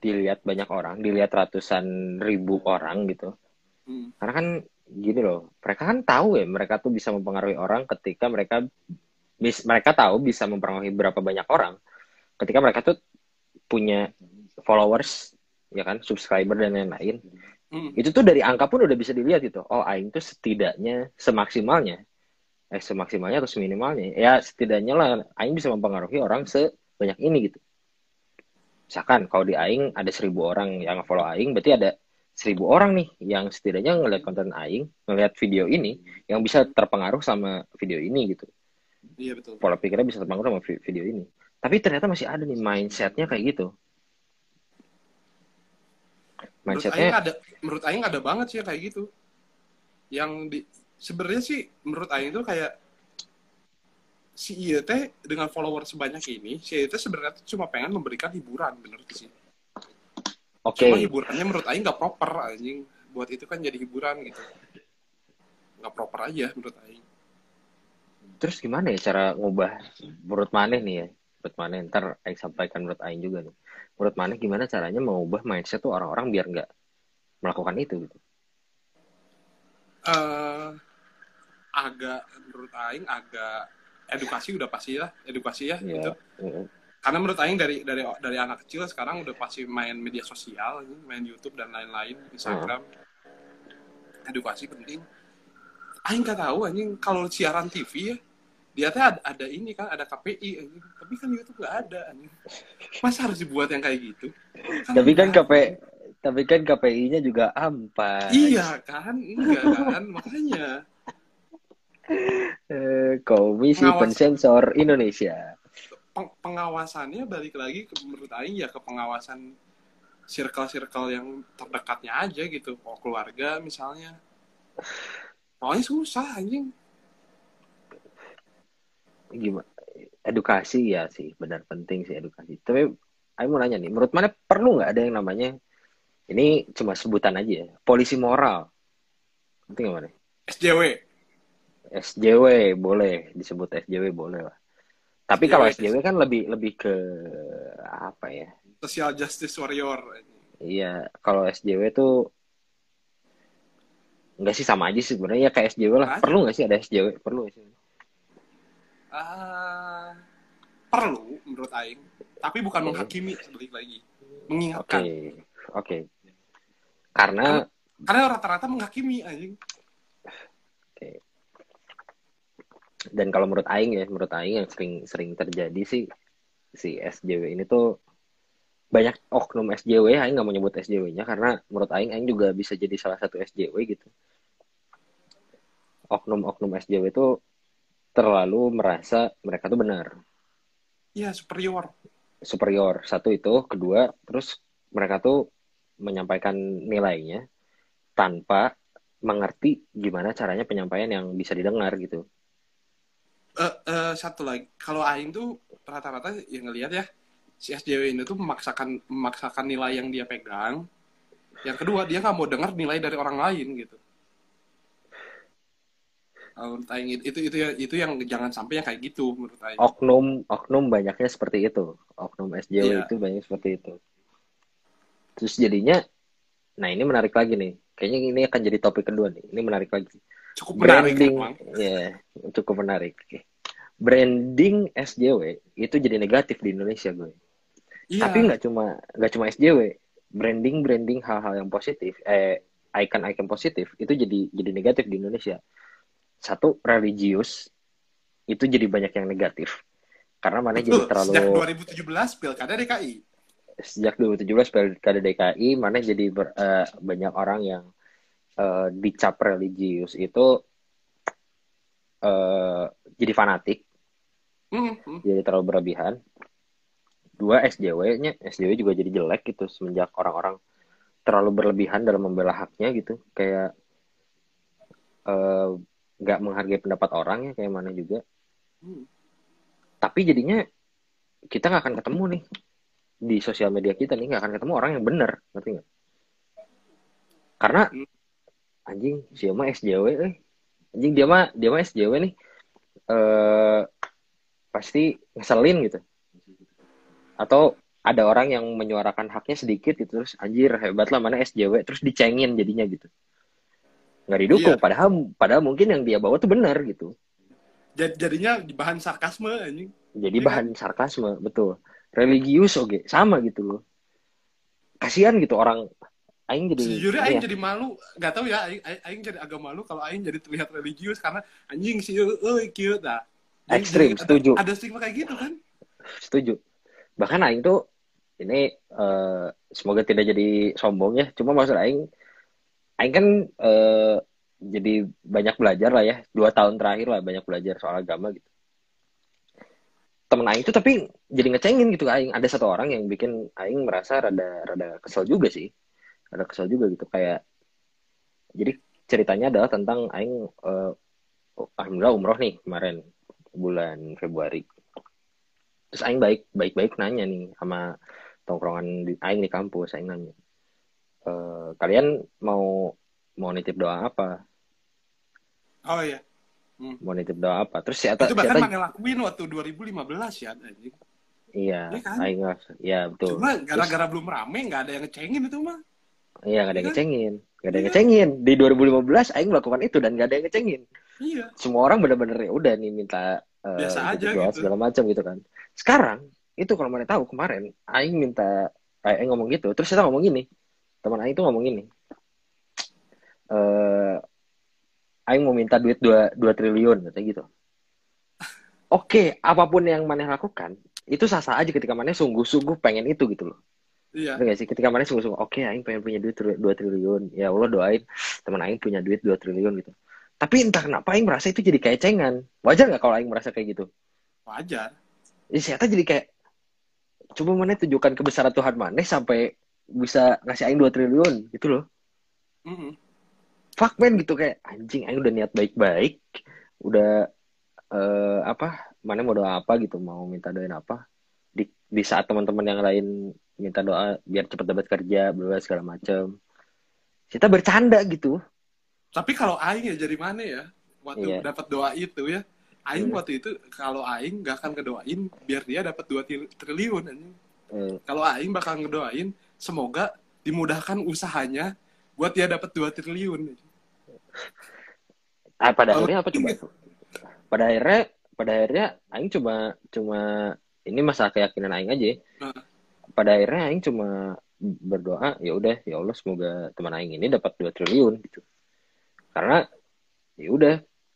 [SPEAKER 2] dilihat banyak orang, dilihat ratusan ribu orang gitu.
[SPEAKER 1] Hmm.
[SPEAKER 2] Karena kan gini loh, mereka kan tahu ya, mereka tuh bisa mempengaruhi orang ketika mereka bis, mereka tahu bisa mempengaruhi berapa banyak orang ketika mereka tuh punya followers, ya kan, subscriber dan lain-lain.
[SPEAKER 1] Hmm.
[SPEAKER 2] Itu tuh dari angka pun udah bisa dilihat itu. Oh, aing tuh setidaknya semaksimalnya eh semaksimalnya atau seminimalnya ya setidaknya lah aing bisa mempengaruhi orang sebanyak ini gitu. misalkan kalau di Aing ada seribu orang yang follow Aing berarti ada seribu orang nih yang setidaknya ngeliat konten Aing ngeliat video ini yang bisa terpengaruh sama video ini gitu
[SPEAKER 1] Iya betul.
[SPEAKER 2] pola pikirnya bisa terpengaruh sama vi- video ini tapi ternyata masih ada nih mindsetnya kayak gitu
[SPEAKER 1] Menurut Aing
[SPEAKER 2] mindsetnya
[SPEAKER 1] ada, menurut Aing ada banget sih kayak gitu. Yang di sebenarnya sih menurut Aing itu kayak si iya teh dengan follower sebanyak ini, si iya teh sebenarnya cuma pengen memberikan hiburan bener sih.
[SPEAKER 2] oke
[SPEAKER 1] Cuma hiburannya menurut Aing nggak proper anjing. Buat itu kan jadi hiburan gitu. Nggak proper aja menurut Aing.
[SPEAKER 2] terus gimana ya cara ngubah menurut Maneh nih ya menurut Maneh ntar Aing sampaikan menurut Aing juga nih menurut Maneh gimana caranya mengubah mindset tuh orang-orang biar nggak melakukan itu gitu
[SPEAKER 1] eh agak menurut Aing agak edukasi udah pasti lah edukasi ya
[SPEAKER 2] ya
[SPEAKER 1] gitu.
[SPEAKER 2] mm,
[SPEAKER 1] karena menurut Aing dari dari dari anak kecil sekarang udah pasti main media sosial main YouTube dan lain-lain Instagram. Edukasi penting. Aing nggak tahu anjing. Kalau siaran TV ya dia teh ada, ada ini kan ada KPI anjing. Tapi kan YouTube nggak ada anjing. Masa harus dibuat yang kayak gitu?
[SPEAKER 2] Tapi kan
[SPEAKER 1] nggak
[SPEAKER 2] KP tapi kan KPI-nya juga ampas
[SPEAKER 1] iya kan enggak kan. Makanya
[SPEAKER 2] Komisi
[SPEAKER 1] Pengawas-
[SPEAKER 2] Pensensor Indonesia.
[SPEAKER 1] Peng- pengawasannya balik lagi ke, menurut Aing ya ke pengawasan circle-circle yang terdekatnya aja gitu. Kalau keluarga misalnya. Pokoknya susah anjing.
[SPEAKER 2] Gimana edukasi ya sih benar penting sih edukasi. Tapi Aing mau nanya nih menurut mana perlu nggak ada yang namanya ini cuma sebutan aja ya polisi moral. Penting nggak mana
[SPEAKER 1] SJW
[SPEAKER 2] SJW boleh disebut SJW boleh lah. Tapi
[SPEAKER 1] SJW.
[SPEAKER 2] kalau SJW kan lebih lebih ke apa ya?
[SPEAKER 1] Social justice warrior.
[SPEAKER 2] Iya kalau SJW tuh nggak sih sama aja sih sebenarnya ya kayak SJW lah.
[SPEAKER 1] Aja.
[SPEAKER 2] perlu nggak sih ada SJW perlu sih?
[SPEAKER 1] Ah, perlu menurut Aing. Tapi bukan
[SPEAKER 2] Oke.
[SPEAKER 1] menghakimi balik lagi.
[SPEAKER 2] Oke
[SPEAKER 1] mengingatkan.
[SPEAKER 2] Oke karena
[SPEAKER 1] karena rata-rata menghakimi anjing
[SPEAKER 2] dan kalau menurut Aing ya menurut Aing yang sering sering terjadi sih si SJW ini tuh banyak oknum SJW Aing nggak mau nyebut SJW-nya karena menurut Aing Aing juga bisa jadi salah satu SJW gitu. Oknum-oknum SJW itu terlalu merasa mereka tuh benar.
[SPEAKER 1] Ya superior.
[SPEAKER 2] Superior. Satu itu kedua terus mereka tuh menyampaikan nilainya tanpa mengerti gimana caranya penyampaian yang bisa didengar gitu
[SPEAKER 1] eh eh, satu lagi. Kalau Aing tuh rata-rata yang ngelihat ya si SJW ini tuh memaksakan memaksakan nilai yang dia pegang. Yang kedua dia nggak mau dengar nilai dari orang lain gitu. Menurut Aing itu itu ya- itu yang jangan sampai yang kayak gitu menurut Aing.
[SPEAKER 2] Oknum oknum banyaknya seperti itu. Oknum SJW
[SPEAKER 1] Iya.
[SPEAKER 2] itu banyak seperti itu. Terus jadinya nah ini menarik lagi nih. Kayaknya ini akan jadi topik kedua nih. Ini menarik lagi
[SPEAKER 1] cukup menarik
[SPEAKER 2] branding
[SPEAKER 1] emang
[SPEAKER 2] ya cukup menarik. Branding SJW itu jadi negatif di Indonesia gue.
[SPEAKER 1] Iya.
[SPEAKER 2] Tapi nggak cuma nggak cuma SJW branding branding hal-hal yang positif eh icon-icon positif itu jadi jadi negatif di Indonesia. Satu religius itu jadi banyak yang negatif. Karena mana jadi
[SPEAKER 1] Betul,
[SPEAKER 2] terlalu
[SPEAKER 1] sejak 2017 pilkada DKI
[SPEAKER 2] sejak 2017 pilkada DKI mana jadi ber- eh, banyak orang yang eh, dicap religius itu eh, jadi fanatik
[SPEAKER 1] Hmm, hmm.
[SPEAKER 2] jadi terlalu berlebihan dua SJW-nya SJW juga jadi jelek gitu semenjak orang-orang terlalu berlebihan dalam membela haknya gitu kayak eh, nggak menghargai pendapat orang ya kayak mana juga
[SPEAKER 1] Hmm.
[SPEAKER 2] tapi jadinya kita nggak akan ketemu nih di sosial media kita nih nggak akan ketemu orang yang benar ngerti nggak karena
[SPEAKER 1] Hmm.
[SPEAKER 2] Anjing dia mah SJW eh. Anjing dia mah dia mah SJW nih. Eh pasti ngeselin gitu. Atau ada orang yang menyuarakan haknya sedikit gitu terus anjir hebat lah mana SJW terus dicengin jadinya gitu. Nggak didukung
[SPEAKER 1] Iya.
[SPEAKER 2] padahal padahal mungkin yang dia bawa tuh benar gitu.
[SPEAKER 1] Jad- jadinya bahan sarkasme anjing.
[SPEAKER 2] Jadi
[SPEAKER 1] Iya
[SPEAKER 2] bahan sarkasme betul. Religius oke sama gitu loh. Kasihan gitu orang aing jadi
[SPEAKER 1] sejujurnya Aing
[SPEAKER 2] ya,
[SPEAKER 1] jadi malu. Nggak tahu ya Aing, Aing, jadi agak malu kalau Aing jadi terlihat religius karena anjing sih eh cute dah. Jadi-
[SPEAKER 2] Ekstrim,
[SPEAKER 1] ada-
[SPEAKER 2] setuju.
[SPEAKER 1] ada, stigma kayak gitu kan?
[SPEAKER 2] Setuju. Bahkan aing tuh ini uh, semoga tidak jadi sombong ya. Cuma maksud aing aing kan uh, jadi banyak belajar lah ya. Dua tahun terakhir lah banyak belajar soal agama gitu. Temen aing itu tapi jadi ngecengin gitu aing. Ada satu orang yang bikin aing merasa rada rada kesel juga sih rada kesel juga gitu kayak jadi ceritanya adalah tentang aing uh, alhamdulillah umroh nih kemarin bulan Februari. Terus aing baik baik baik nanya nih sama tongkrongan di aing di kampus aing nanya e, kalian mau mau nitip doa apa?
[SPEAKER 1] Oh iya.
[SPEAKER 2] Hmm. mau nitip doa apa? Terus
[SPEAKER 1] si Ata, itu bahkan si mana lakuin waktu 2015 ya anjing.
[SPEAKER 2] Iya ya, kan? aing ya betul.
[SPEAKER 1] Cuma gara-gara belum rame nggak ada yang ngecengin itu mah
[SPEAKER 2] iya nggak ada yang iya. ngecengin. Nggak ada yang iya. ngecengin. Di 2015 aing melakukan itu dan nggak ada yang ngecengin.
[SPEAKER 1] Iya.
[SPEAKER 2] Semua orang bener-bener ya udah nih minta
[SPEAKER 1] uh, biasa aja
[SPEAKER 2] gitu. segala macam gitu kan. Sekarang itu kalau mana tahu kemarin Aing minta Aing ngomong gitu. Terus kita ngomong gini teman Aing tuh ngomong gini eh Aing mau minta duit dua dua triliun katanya gitu. Oke okay, apa pun yang mana lakukan itu sah-sah aja ketika mana sungguh-sungguh pengen itu gitu loh
[SPEAKER 1] Iya.
[SPEAKER 2] Gak sih? Ketika mana sungguh-sungguh, oke, okay, Aing pengen punya duit dua triliun. Ya Allah doain teman Aing punya duit dua triliun gitu. Tapi entah kenapa Aing merasa itu jadi kayak cengan. Wajar nggak kalau Aing merasa kayak gitu?
[SPEAKER 1] Wajar.
[SPEAKER 2] Ya, ternyata jadi kayak, coba mana tunjukkan kebesaran Tuhan mana sampai bisa ngasih aing 2 triliun gitu loh.
[SPEAKER 1] Mm -hmm.
[SPEAKER 2] Fuck man gitu kayak anjing aing udah niat baik-baik, udah uh, apa mana mau doa apa gitu mau minta doain apa di di saat teman-teman yang lain minta doa biar cepat dapat kerja berbagai segala macam kita bercanda gitu
[SPEAKER 1] tapi kalau aing ya jadi mana ya waktu yeah. dapat doa itu ya Aing hmm. waktu itu kalau Aing gak akan ngedoain biar dia dapat dua triliun Hmm. Kalau Aing bakal ngedoain semoga dimudahkan usahanya buat dia dapat dua triliun.
[SPEAKER 2] Ah, pada akhirnya apa coba? Pada akhirnya pada akhirnya Aing cuma cuma ini masalah keyakinan Aing aja. Nah. Pada akhirnya Aing cuma berdoa ya udah ya Allah semoga teman Aing ini dapat dua triliun gitu. Karena ya udah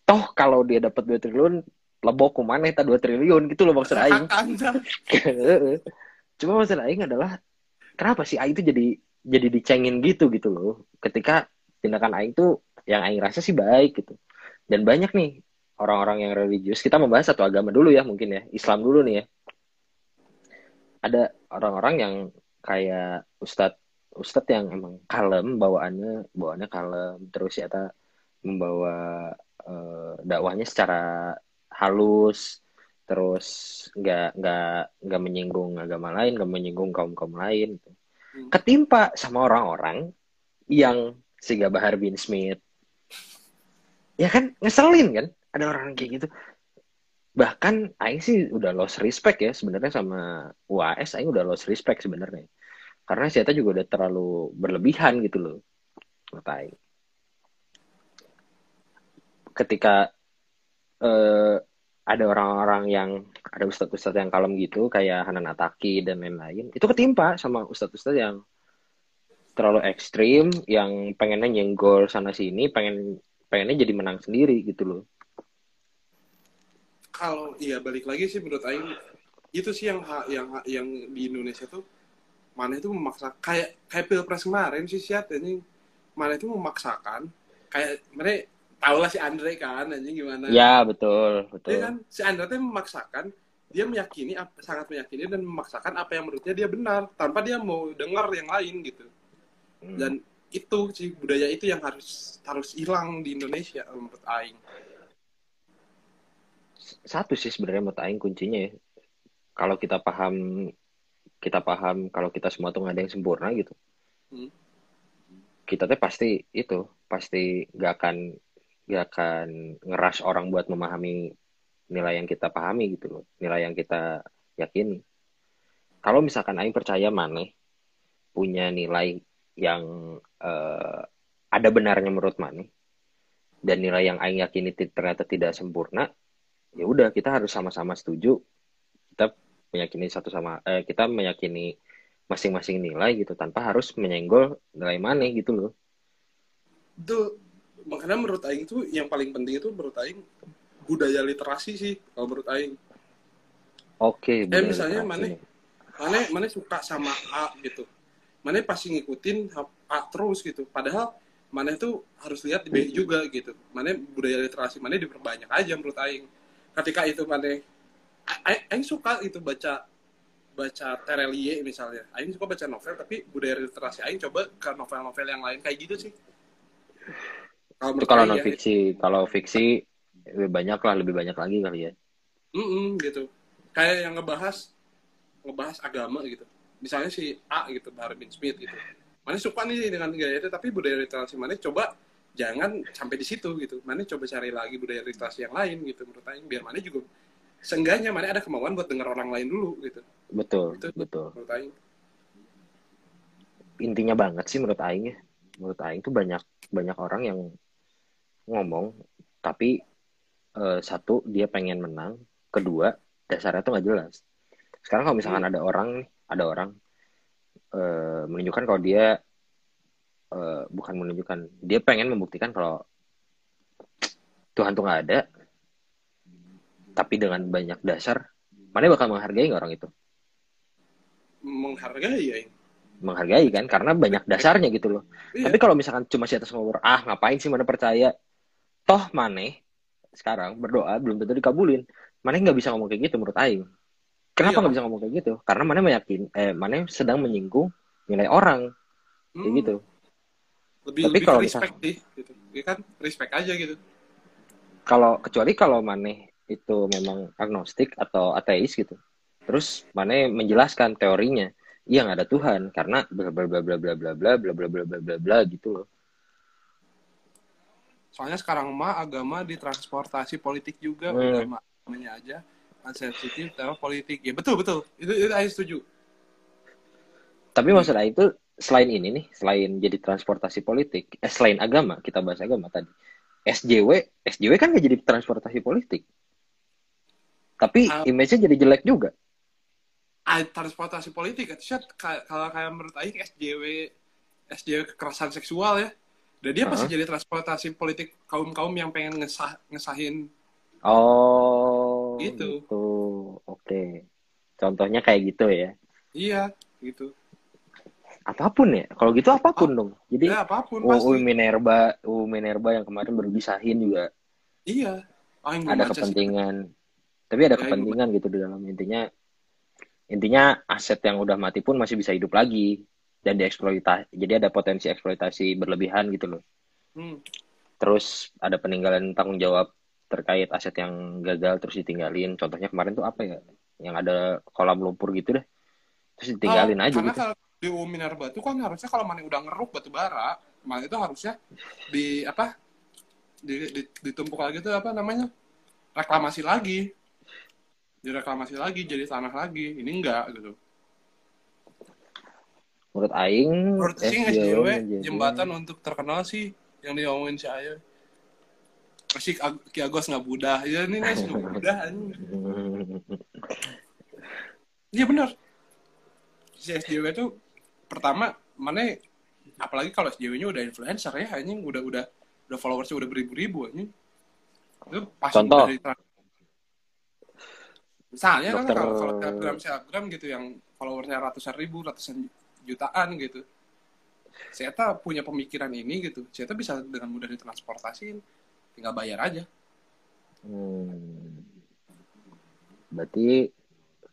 [SPEAKER 2] toh kalau dia dapat dua triliun lebok mana itu dua triliun gitu loh maksud Aing. Cuma maksud Aing adalah kenapa sih Aing itu jadi jadi dicengin gitu gitu loh. Ketika tindakan Aing tuh yang Aing rasa sih baik gitu. Dan banyak nih orang-orang yang religius. Kita membahas satu agama dulu ya mungkin ya. Islam dulu nih ya ada orang-orang yang kayak ustadz ustadz yang emang kalem bawaannya bawaannya kalem. Terus ya membawa uh, dakwahnya secara halus. Terus nggak nggak nggak menyinggung agama lain nggak menyinggung kaum kaum lain. Gitu. Hmm. ketimpa sama orang-orang yang sehingga Bahar bin Smith. Ya kan? Ngeselin kan? Ada orang kayak gitu bahkan Aing sih udah lost respect ya sebenarnya sama UAS Aing udah lost respect sebenarnya. Karena siapa juga udah terlalu berlebihan gitu loh kata Aing. Ketika uh, ada orang-orang yang ada ustadz-ustadz yang kalem gitu kayak Hanan Ataki dan lain-lain itu ketimpa sama ustadz-ustadz yang terlalu ekstrim yang pengennya nyenggol sana sini pengen pengennya jadi menang sendiri gitu loh
[SPEAKER 1] kalau iya balik lagi sih menurut Aing itu sih yang yang yang di Indonesia tuh mana itu memaksa kayak kayak pilpres kemarin sih siat ini mana itu memaksakan kayak mereka tahu lah si Andre kan anjing gimana.
[SPEAKER 2] Ya betul betul.
[SPEAKER 1] Dia kan? Si Andre tuh memaksakan dia meyakini sangat meyakini dan memaksakan apa yang menurutnya dia benar tanpa dia mau dengar yang lain gitu. Hmm. dan itu sih budaya itu yang harus harus hilang di Indonesia menurut Aing
[SPEAKER 2] satu sih sebenarnya menurut Aing kuncinya ya. Kalau kita paham kita paham kalau kita semua tuh nggak ada yang sempurna gitu. Hmm. kita tuh pasti itu pasti gak akan gak akan ngeras orang buat memahami nilai yang kita pahami gitu loh nilai yang kita yakini. Kalau misalkan Aing percaya mana punya nilai yang uh, ada benarnya menurut mana dan nilai yang Aing yakini ternyata tidak sempurna ya udah kita harus sama-sama setuju. Kita meyakini satu sama eh, kita meyakini masing-masing nilai gitu tanpa harus menyenggol nilai mana gitu loh.
[SPEAKER 1] Itu makanya menurut Aing itu yang paling penting itu menurut Aing budaya literasi sih kalau menurut Aing.
[SPEAKER 2] Oke okay,
[SPEAKER 1] eh misalnya mana mana mana suka sama A gitu. Mana pasti ngikutin A terus gitu. Padahal mana itu harus lihat di B juga gitu. Mana budaya literasi mana diperbanyak aja menurut aing ketika itu mana aing suka itu baca baca Terelie misalnya. Aing suka baca novel tapi budaya literasi aing coba ke novel-novel yang lain. Kayak gitu sih.
[SPEAKER 2] Kalau itu kalau non fiksi ya, kalau fiksi lebih banyak lah lebih banyak lagi kali ya.
[SPEAKER 1] Mm -mm, gitu. Kayak yang ngebahas ngebahas agama gitu. Misalnya si A gitu Bahar bin Smith gitu. Mana suka nih dengan gaya itu tapi budaya literasi mana? Coba jangan sampai di situ gitu. Mana coba cari lagi budaya literasi yang lain gitu menurut Aing biar mana juga seenggaknya mana ada kemauan buat dengar orang lain dulu gitu.
[SPEAKER 2] Betul itu, betul. menurut Aing. Intinya banget sih menurut Aing ya. Menurut Aing tuh banyak banyak orang yang ngomong tapi uh, satu dia pengen menang. Kedua dasarnya tuh nggak jelas. Sekarang kalau misalkan hmm. ada orang ada orang uh, menunjukkan kalau dia uh, bukan menunjukkan dia pengen membuktikan kalau Tuhan tuh nggak ada tapi dengan banyak dasar mana bakal menghargai orang itu
[SPEAKER 1] menghargai ya
[SPEAKER 2] menghargai kan karena banyak dasarnya gitu loh iya. tapi kalau misalkan cuma si atas ngomong ah ngapain sih mana percaya toh mana sekarang berdoa belum tentu dikabulin mana nggak bisa ngomong kayak gitu menurut Aing Kenapa iya. nggak iya. bisa ngomong kayak gitu? Karena mana meyakin, eh mana sedang menyinggung nilai orang, hmm. kayak gitu.
[SPEAKER 1] Lebih, Tapi lebih kalau respect misal, sih, gitu. Ya kan respect aja gitu.
[SPEAKER 2] Kalau kecuali kalau mana itu memang agnostik atau ateis gitu, terus mana menjelaskan teorinya, iya nggak ada Tuhan karena bla bla bla bla bla bla bla bla bla bla bla bla bla gitu loh.
[SPEAKER 1] Soalnya sekarang mah agama ditransportasi politik juga, hmm. udah namanya aja sensitif sama politik ya betul betul itu itu saya setuju
[SPEAKER 2] tapi maksudnya itu selain ini nih selain jadi transportasi politik eh, selain agama kita bahas agama tadi SJW SJW kan gak jadi transportasi politik tapi uh, image-nya jadi jelek juga
[SPEAKER 1] uh, transportasi politik itu kalau kayak menurut Aik SJW SJW kekerasan seksual ya dan dia uh -huh. pasti jadi transportasi politik kaum kaum yang pengen ngesah ngesahin
[SPEAKER 2] Oh,
[SPEAKER 1] gitu.
[SPEAKER 2] gitu. Oke. Contohnya kayak gitu ya.
[SPEAKER 1] Iya, gitu.
[SPEAKER 2] Apa pun ya. Kalau gitu apa pun oh, dong. Jadi
[SPEAKER 1] ya, apa pun
[SPEAKER 2] U, U Minerba, U Minerba yang kemarin baru disahin juga.
[SPEAKER 1] Iya.
[SPEAKER 2] Oh, ada kepentingan. Sih. Tapi ada ya, kepentingan gitu di dalam intinya. Intinya aset yang udah mati pun masih bisa hidup lagi dan dieksploitasi. Jadi ada potensi eksploitasi berlebihan gitu loh. Hmm. Terus ada peninggalan tanggung jawab terkait aset yang gagal terus ditinggalin contohnya kemarin tuh apa ya yang ada kolam lumpur gitu deh terus ditinggalin oh, aja gitu.
[SPEAKER 1] kalau di Minerba itu kan harusnya kalau mana udah ngeruk batu bara mana itu harusnya di apa di, di, ditumpuk lagi tuh apa namanya? Reklamasi lagi. Direklamasi lagi jadi tanah lagi. Ini enggak gitu.
[SPEAKER 2] Menurut Aing
[SPEAKER 1] menurut Aing SJW jembatan untuk terkenal sih yang diomongin si Ayo. Pasti Ki Agos nggak budah ya ini nih nggak budah iya benar. Si SJW itu pertama mana apalagi kalau SJW-nya udah influencer ya anjing udah udah udah followersnya udah beribu-ribu anjing.
[SPEAKER 2] Itu pasti Contoh. dari
[SPEAKER 1] misalnya kan Dokter... kan kalau kalau selebgram selebgram gitu yang followersnya ratusan ribu ratusan jutaan gitu. Saya punya pemikiran ini gitu. Saya bisa dengan mudah ditransportasiin. Tinggal bayar aja.
[SPEAKER 2] Hmm. berarti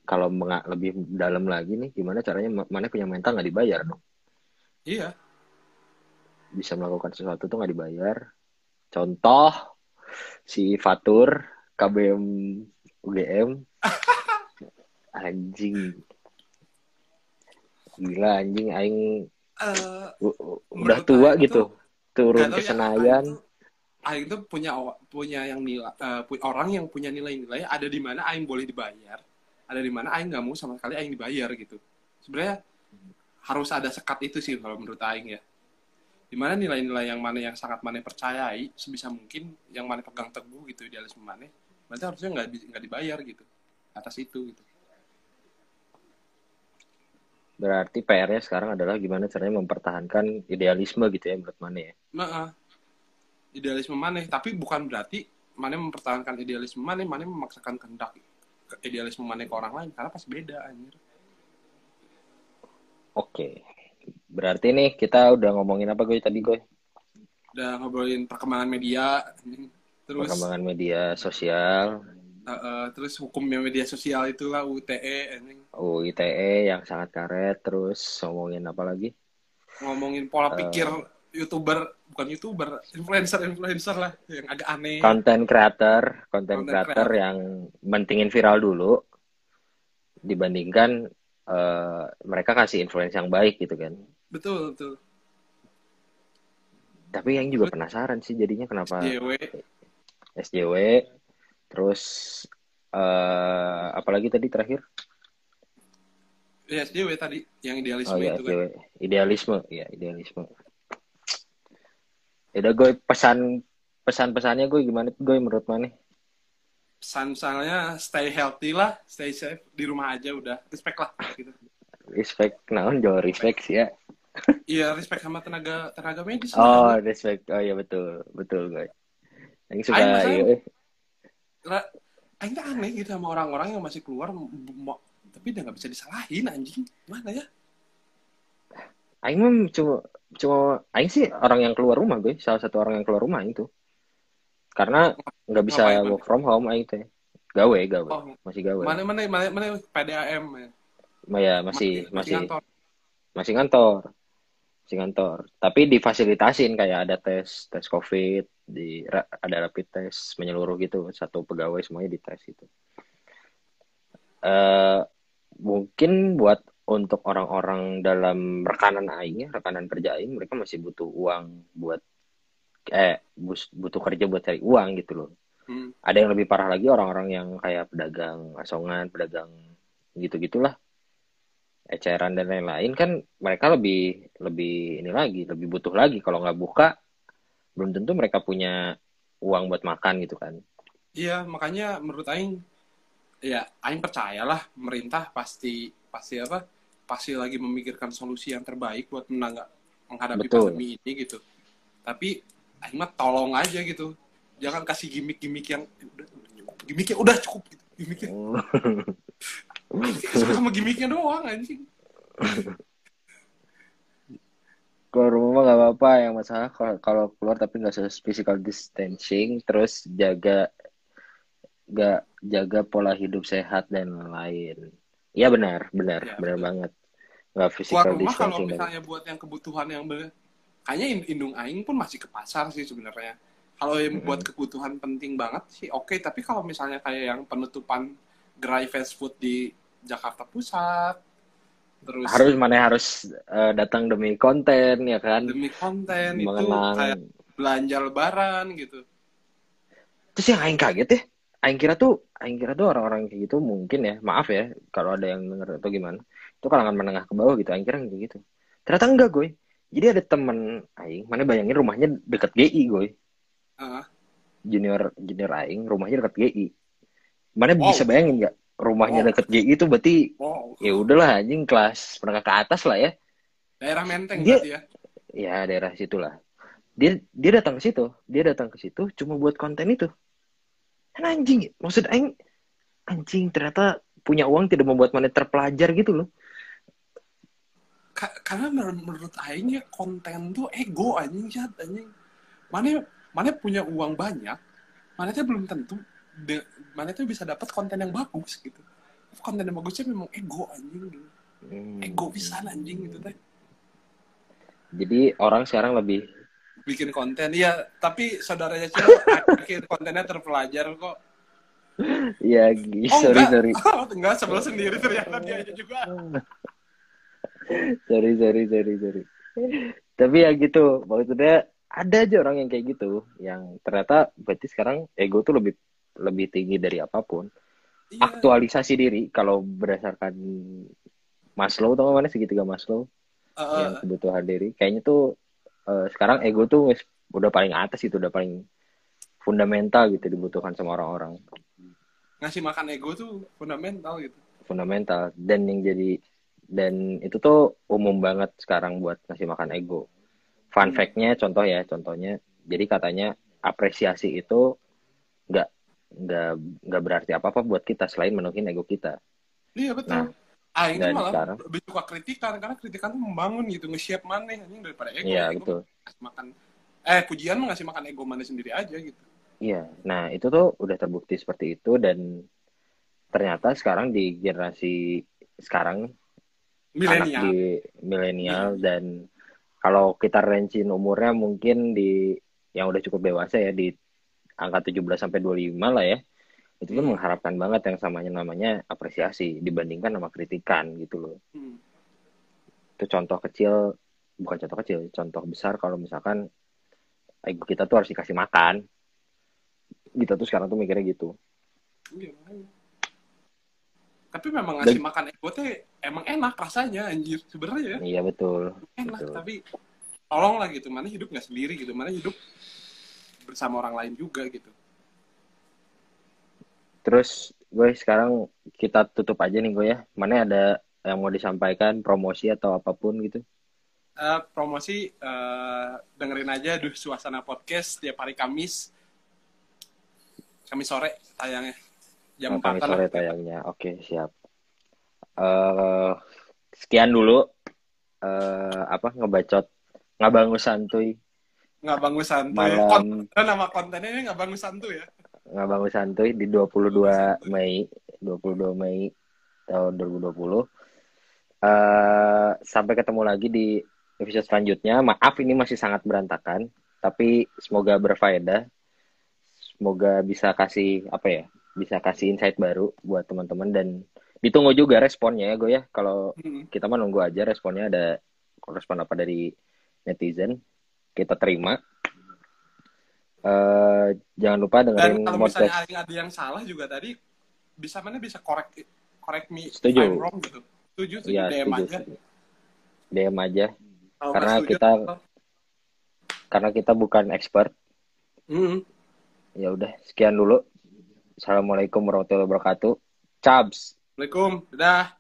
[SPEAKER 2] kalau lebih dalam lagi nih gimana caranya mana punya mental nggak dibayar dong?
[SPEAKER 1] Iya.
[SPEAKER 2] Bisa melakukan sesuatu tuh nggak dibayar. Contoh si Fatur KBM UGM anjing. Gila anjing aing uh, udah tua gitu turun ke ya, Senayan.
[SPEAKER 1] aing tuh punya punya yang nilai uh, orang yang punya nilai-nilai ada di mana aing boleh dibayar ada di mana aing nggak mau sama sekali aing dibayar gitu. Sebenarnya harus ada sekat itu sih kalau menurut aing ya. Di mana nilai-nilai yang mana yang sangat mana percayai sebisa mungkin yang mana pegang teguh gitu idealisme mana berarti harusnya nggak nggak dibayar gitu atas itu gitu.
[SPEAKER 2] Berarti PR-nya sekarang adalah gimana caranya mempertahankan idealisme gitu ya menurut mana ya?
[SPEAKER 1] Nah, idealisme mana tapi bukan berarti mana mempertahankan idealisme mana mana memaksakan kehendak idealisme mana ke orang lain karena pasti beda anjir
[SPEAKER 2] Oke. Berarti nih kita udah ngomongin apa gue tadi gue?
[SPEAKER 1] Udah ngobrolin perkembangan media, terus
[SPEAKER 2] Perkembangan media sosial,
[SPEAKER 1] uh, uh, terus hukumnya media sosial itulah UTE, anjing.
[SPEAKER 2] UITE yang sangat karet, terus ngomongin apa lagi?
[SPEAKER 1] ngomongin pola
[SPEAKER 2] Eh.
[SPEAKER 1] pikir youtuber bukan youtuber influencer influencer lah yang agak aneh
[SPEAKER 2] Content creator, content
[SPEAKER 1] Content
[SPEAKER 2] creator yang mentingin viral dulu dibandingkan eh, mereka kasih influence yang baik gitu kan.
[SPEAKER 1] betul betul
[SPEAKER 2] Tapi yang juga penasaran sih jadinya kenapa
[SPEAKER 1] JW
[SPEAKER 2] SJW terus eh apalagi tadi terakhir?
[SPEAKER 1] ya SJW tadi yang idealisme
[SPEAKER 2] Oh ya,
[SPEAKER 1] itu kan
[SPEAKER 2] SJW. Idealisme, ya idealisme. Ya udah gue pesan pesan-pesannya gue gimana gue menurut mana?
[SPEAKER 1] pesan misalnya stay healthy lah stay safe di rumah aja udah respect lah gitu
[SPEAKER 2] Respect, naon jauh respect sih ya.
[SPEAKER 1] iya respect sama tenaga tenaga medis
[SPEAKER 2] Oh,
[SPEAKER 1] lah.
[SPEAKER 2] respect. Oh iya betul, betul gue. Yang suka
[SPEAKER 1] masa-
[SPEAKER 2] iya, eh.
[SPEAKER 1] Aing aneh gitu sama orang-orang yang masih keluar tapi udah nggak bisa disalahin anjing gimana ya
[SPEAKER 2] Aing mah cuma cuma Aing sih orang yang keluar rumah gue, salah satu orang yang keluar rumah itu. Karena nggak bisa
[SPEAKER 1] Ngapain,
[SPEAKER 2] work from home Aing teh. Gawe, gawe.
[SPEAKER 1] oh
[SPEAKER 2] Masih gawe.
[SPEAKER 1] mana mana mana mana PDAM ya
[SPEAKER 2] Ma- ya, masih masih
[SPEAKER 1] kantor.
[SPEAKER 2] masih ngantor. Masih ngantor. Tapi difasilitasin kayak ada tes tes COVID, di ada rapid test menyeluruh gitu, satu pegawai semuanya dites itu. Eh mungkin buat untuk orang-orang dalam rekanan aing ya, rekanan kerja aing, mereka masih butuh uang buat eh butuh kerja buat cari uang gitu loh.
[SPEAKER 1] Hmm.
[SPEAKER 2] Ada yang lebih parah lagi orang-orang yang kayak pedagang asongan, pedagang gitu-gitulah. Eceran dan lain-lain kan mereka lebih lebih ini lagi, lebih butuh lagi kalau nggak buka belum tentu mereka punya uang buat makan gitu kan.
[SPEAKER 1] Iya, makanya menurut Aing, ya Aing percayalah pemerintah pasti pasti apa? Pasti lagi memikirkan solusi yang terbaik buat menangga, menghadapi
[SPEAKER 2] Betul.
[SPEAKER 1] pandemi ini gitu. Tapi Aing mah tolong aja gitu. Jangan kasih gimmick-gimmick yang "Eh, udah, udah cukup. Gimmicknya udah cukup gitu. Gimmicknya suka sama gimmicknya doang anjing.
[SPEAKER 2] keluar rumah nggak apa-apa yang masalah kalau keluar tapi nggak sesuai physical distancing terus jaga nggak jaga pola hidup sehat dan lain iya benar benar
[SPEAKER 1] Ya,
[SPEAKER 2] benar
[SPEAKER 1] betul.
[SPEAKER 2] banget nggak
[SPEAKER 1] Keluar
[SPEAKER 2] physical
[SPEAKER 1] rumah kalau misalnya buat yang kebutuhan yang ber... Kayaknya in- indung Aing pun masih ke pasar sih sebenarnya. Kalau yang
[SPEAKER 2] Mm-mm.
[SPEAKER 1] buat kebutuhan penting banget sih oke. Tapi kalau misalnya kayak yang penutupan gerai fast food di Jakarta Pusat, terus
[SPEAKER 2] harus mana harus eh, datang demi konten ya kan
[SPEAKER 1] demi konten itu
[SPEAKER 2] mengenang
[SPEAKER 1] kayak belanja lebaran gitu.
[SPEAKER 2] terus yang aing kaget ya aing kira tuh aing kira tuh orang-orang kayak gitu mungkin ya. Maaf ya kalau ada yang denger atau gimana. Itu kalangan menengah ke bawah gitu aing kira kayak gitu. Ternyata enggak gue jadi ada temen aing mana bayangin rumahnya deket GI gue
[SPEAKER 1] Ah,
[SPEAKER 2] junior junior aing rumahnya deket GI mana
[SPEAKER 1] Wow.
[SPEAKER 2] bisa bayangin nggak rumahnya
[SPEAKER 1] Wow.
[SPEAKER 2] deket GI itu berarti
[SPEAKER 1] wow,
[SPEAKER 2] ya udahlah anjing kelas menengah ke atas lah ya.
[SPEAKER 1] Daerah Menteng
[SPEAKER 2] Dia-
[SPEAKER 1] berarti ya.
[SPEAKER 2] ya daerah situlah. Dia dia datang ke situ. Dia datang ke situ cuma buat konten itu kan anjing maksud aing anjing ternyata punya uang tidak membuat mana terpelajar gitu loh
[SPEAKER 1] Ka- karena menurut, menurut Aing ya konten tuh ego anjing Jad, anjing. Mana mana punya uang banyak, mana tuh belum tentu de, mana tuh bisa dapat konten yang bagus gitu. Konten yang bagusnya memang ego anjing gitu.
[SPEAKER 2] Hmm.
[SPEAKER 1] Ego pisan anjing gitu teh.
[SPEAKER 2] jadi orang sekarang lebih
[SPEAKER 1] Bikin konten. Iya, tapi saudaranya Cil bikin kontennya terpelajar kok.
[SPEAKER 2] ya
[SPEAKER 1] Oh
[SPEAKER 2] sorry
[SPEAKER 1] enggak,
[SPEAKER 2] sorry
[SPEAKER 1] enggak sebel sendiri ternyata dia aja juga.
[SPEAKER 2] sorry sorry sorry sorry. Tapi ya gitu maksudnya ada aja orang yang kayak gitu yang ternyata berarti sekarang ego tuh lebih lebih tinggi dari apa pun.
[SPEAKER 1] Iya,
[SPEAKER 2] aktualisasi diri kalau berdasarkan Maslow tau mana segitiga Maslow
[SPEAKER 1] eh,
[SPEAKER 2] yang kebutuhan diri kayaknya tuh eh, sekarang ego tuh wes- udah paling atas itu udah paling fundamental gitu dibutuhkan sama orang-orang
[SPEAKER 1] ngasih makan ego tuh fundamental gitu.
[SPEAKER 2] fundamental dan yang jadi dan itu tuh umum banget sekarang buat ngasih makan ego fun
[SPEAKER 1] Hmm.
[SPEAKER 2] fact-nya contoh ya contohnya jadi katanya apresiasi itu nggak nggak nggak berarti apa apa buat kita selain menuhin ego kita
[SPEAKER 1] Iya betul.
[SPEAKER 2] Nah,
[SPEAKER 1] Ah, itu
[SPEAKER 2] Dan
[SPEAKER 1] malah
[SPEAKER 2] sekarang-
[SPEAKER 1] lebih suka kritikan karena kritikan tuh membangun gitu, nge-shape mana anjing daripada ego.
[SPEAKER 2] Iya,
[SPEAKER 1] Ego
[SPEAKER 2] betul.
[SPEAKER 1] ngasih makan eh pujian mah ngasih makan ego mana sendiri aja gitu.
[SPEAKER 2] Iya, nah itu tuh udah terbukti seperti itu dan ternyata sekarang di generasi sekarang
[SPEAKER 1] Milenial.
[SPEAKER 2] di milenial dan kalau kita rangein umurnya mungkin di yang udah cukup dewasa ya di angka 17 sampai 25 lah ya. Itu pun mengharapkan banget yang samanya namanya apresiasi dibandingkan sama kritikan gitu loh.
[SPEAKER 1] Hmm.
[SPEAKER 2] Itu contoh kecil bukan contoh kecil, contoh besar kalau misalkan ego kita tuh harus dikasih makan. Kita tuh sekarang tuh mikirnya gitu.
[SPEAKER 1] Iya. Tapi memang ngasih makan ego teh emang enak rasanya anjir sebenarnya ya.
[SPEAKER 2] Iya betul.
[SPEAKER 1] enak
[SPEAKER 2] Betul.
[SPEAKER 1] tapi tolong lah gitu mana hidup nggak sendiri gitu mana hidup bersama orang lain juga gitu
[SPEAKER 2] Terus gue sekarang kita tutup aja nih gue ya. Mana ada yang mau disampaikan, promosi atau apa pun gitu.
[SPEAKER 1] Eh, promosi eh, dengerin aja duh suasana podcast tiap hari Kamis. Kamis sore tayangnya. Jam
[SPEAKER 2] Oh, Kamis
[SPEAKER 1] 4
[SPEAKER 2] sore tayangnya. Oke, siap. eh sekian dulu. Eh apa ngebacot ngabangu santuy.
[SPEAKER 1] Nggak bangun santuy.
[SPEAKER 2] Malam.
[SPEAKER 1] Konten, nama kontennya ini nggak bangun santuy ya
[SPEAKER 2] ngabangu santuy di 22 Mei 22 Mei tahun 2020 eh sampai ketemu lagi di episode selanjutnya. Maaf ini masih sangat berantakan tapi semoga berfaedah. Semoga bisa kasih apa ya bisa kasih insight baru buat teman-teman. Dan ditunggu juga responnya ya gue ya. Kalau
[SPEAKER 1] Hmm.
[SPEAKER 2] kita mah nunggu aja responnya ada respon apa dari netizen kita terima Eh jangan lupa
[SPEAKER 1] dan
[SPEAKER 2] dengerin
[SPEAKER 1] kalau misalnya ada yang salah juga tadi bisa mana bisa correct correct me
[SPEAKER 2] Setuju.
[SPEAKER 1] I'm wrong gitu. Setuju setuju
[SPEAKER 2] ya
[SPEAKER 1] DM
[SPEAKER 2] setuju,
[SPEAKER 1] aja.
[SPEAKER 2] setuju. DM aja.
[SPEAKER 1] Kalau
[SPEAKER 2] Karena
[SPEAKER 1] setuju,
[SPEAKER 2] kita- karena kita bukan expert.
[SPEAKER 1] Hmm.
[SPEAKER 2] ya udah sekian dulu. Assalamualaikum warahmatullahi wabarakatuh. Cabs
[SPEAKER 1] Assalamualaikum dadah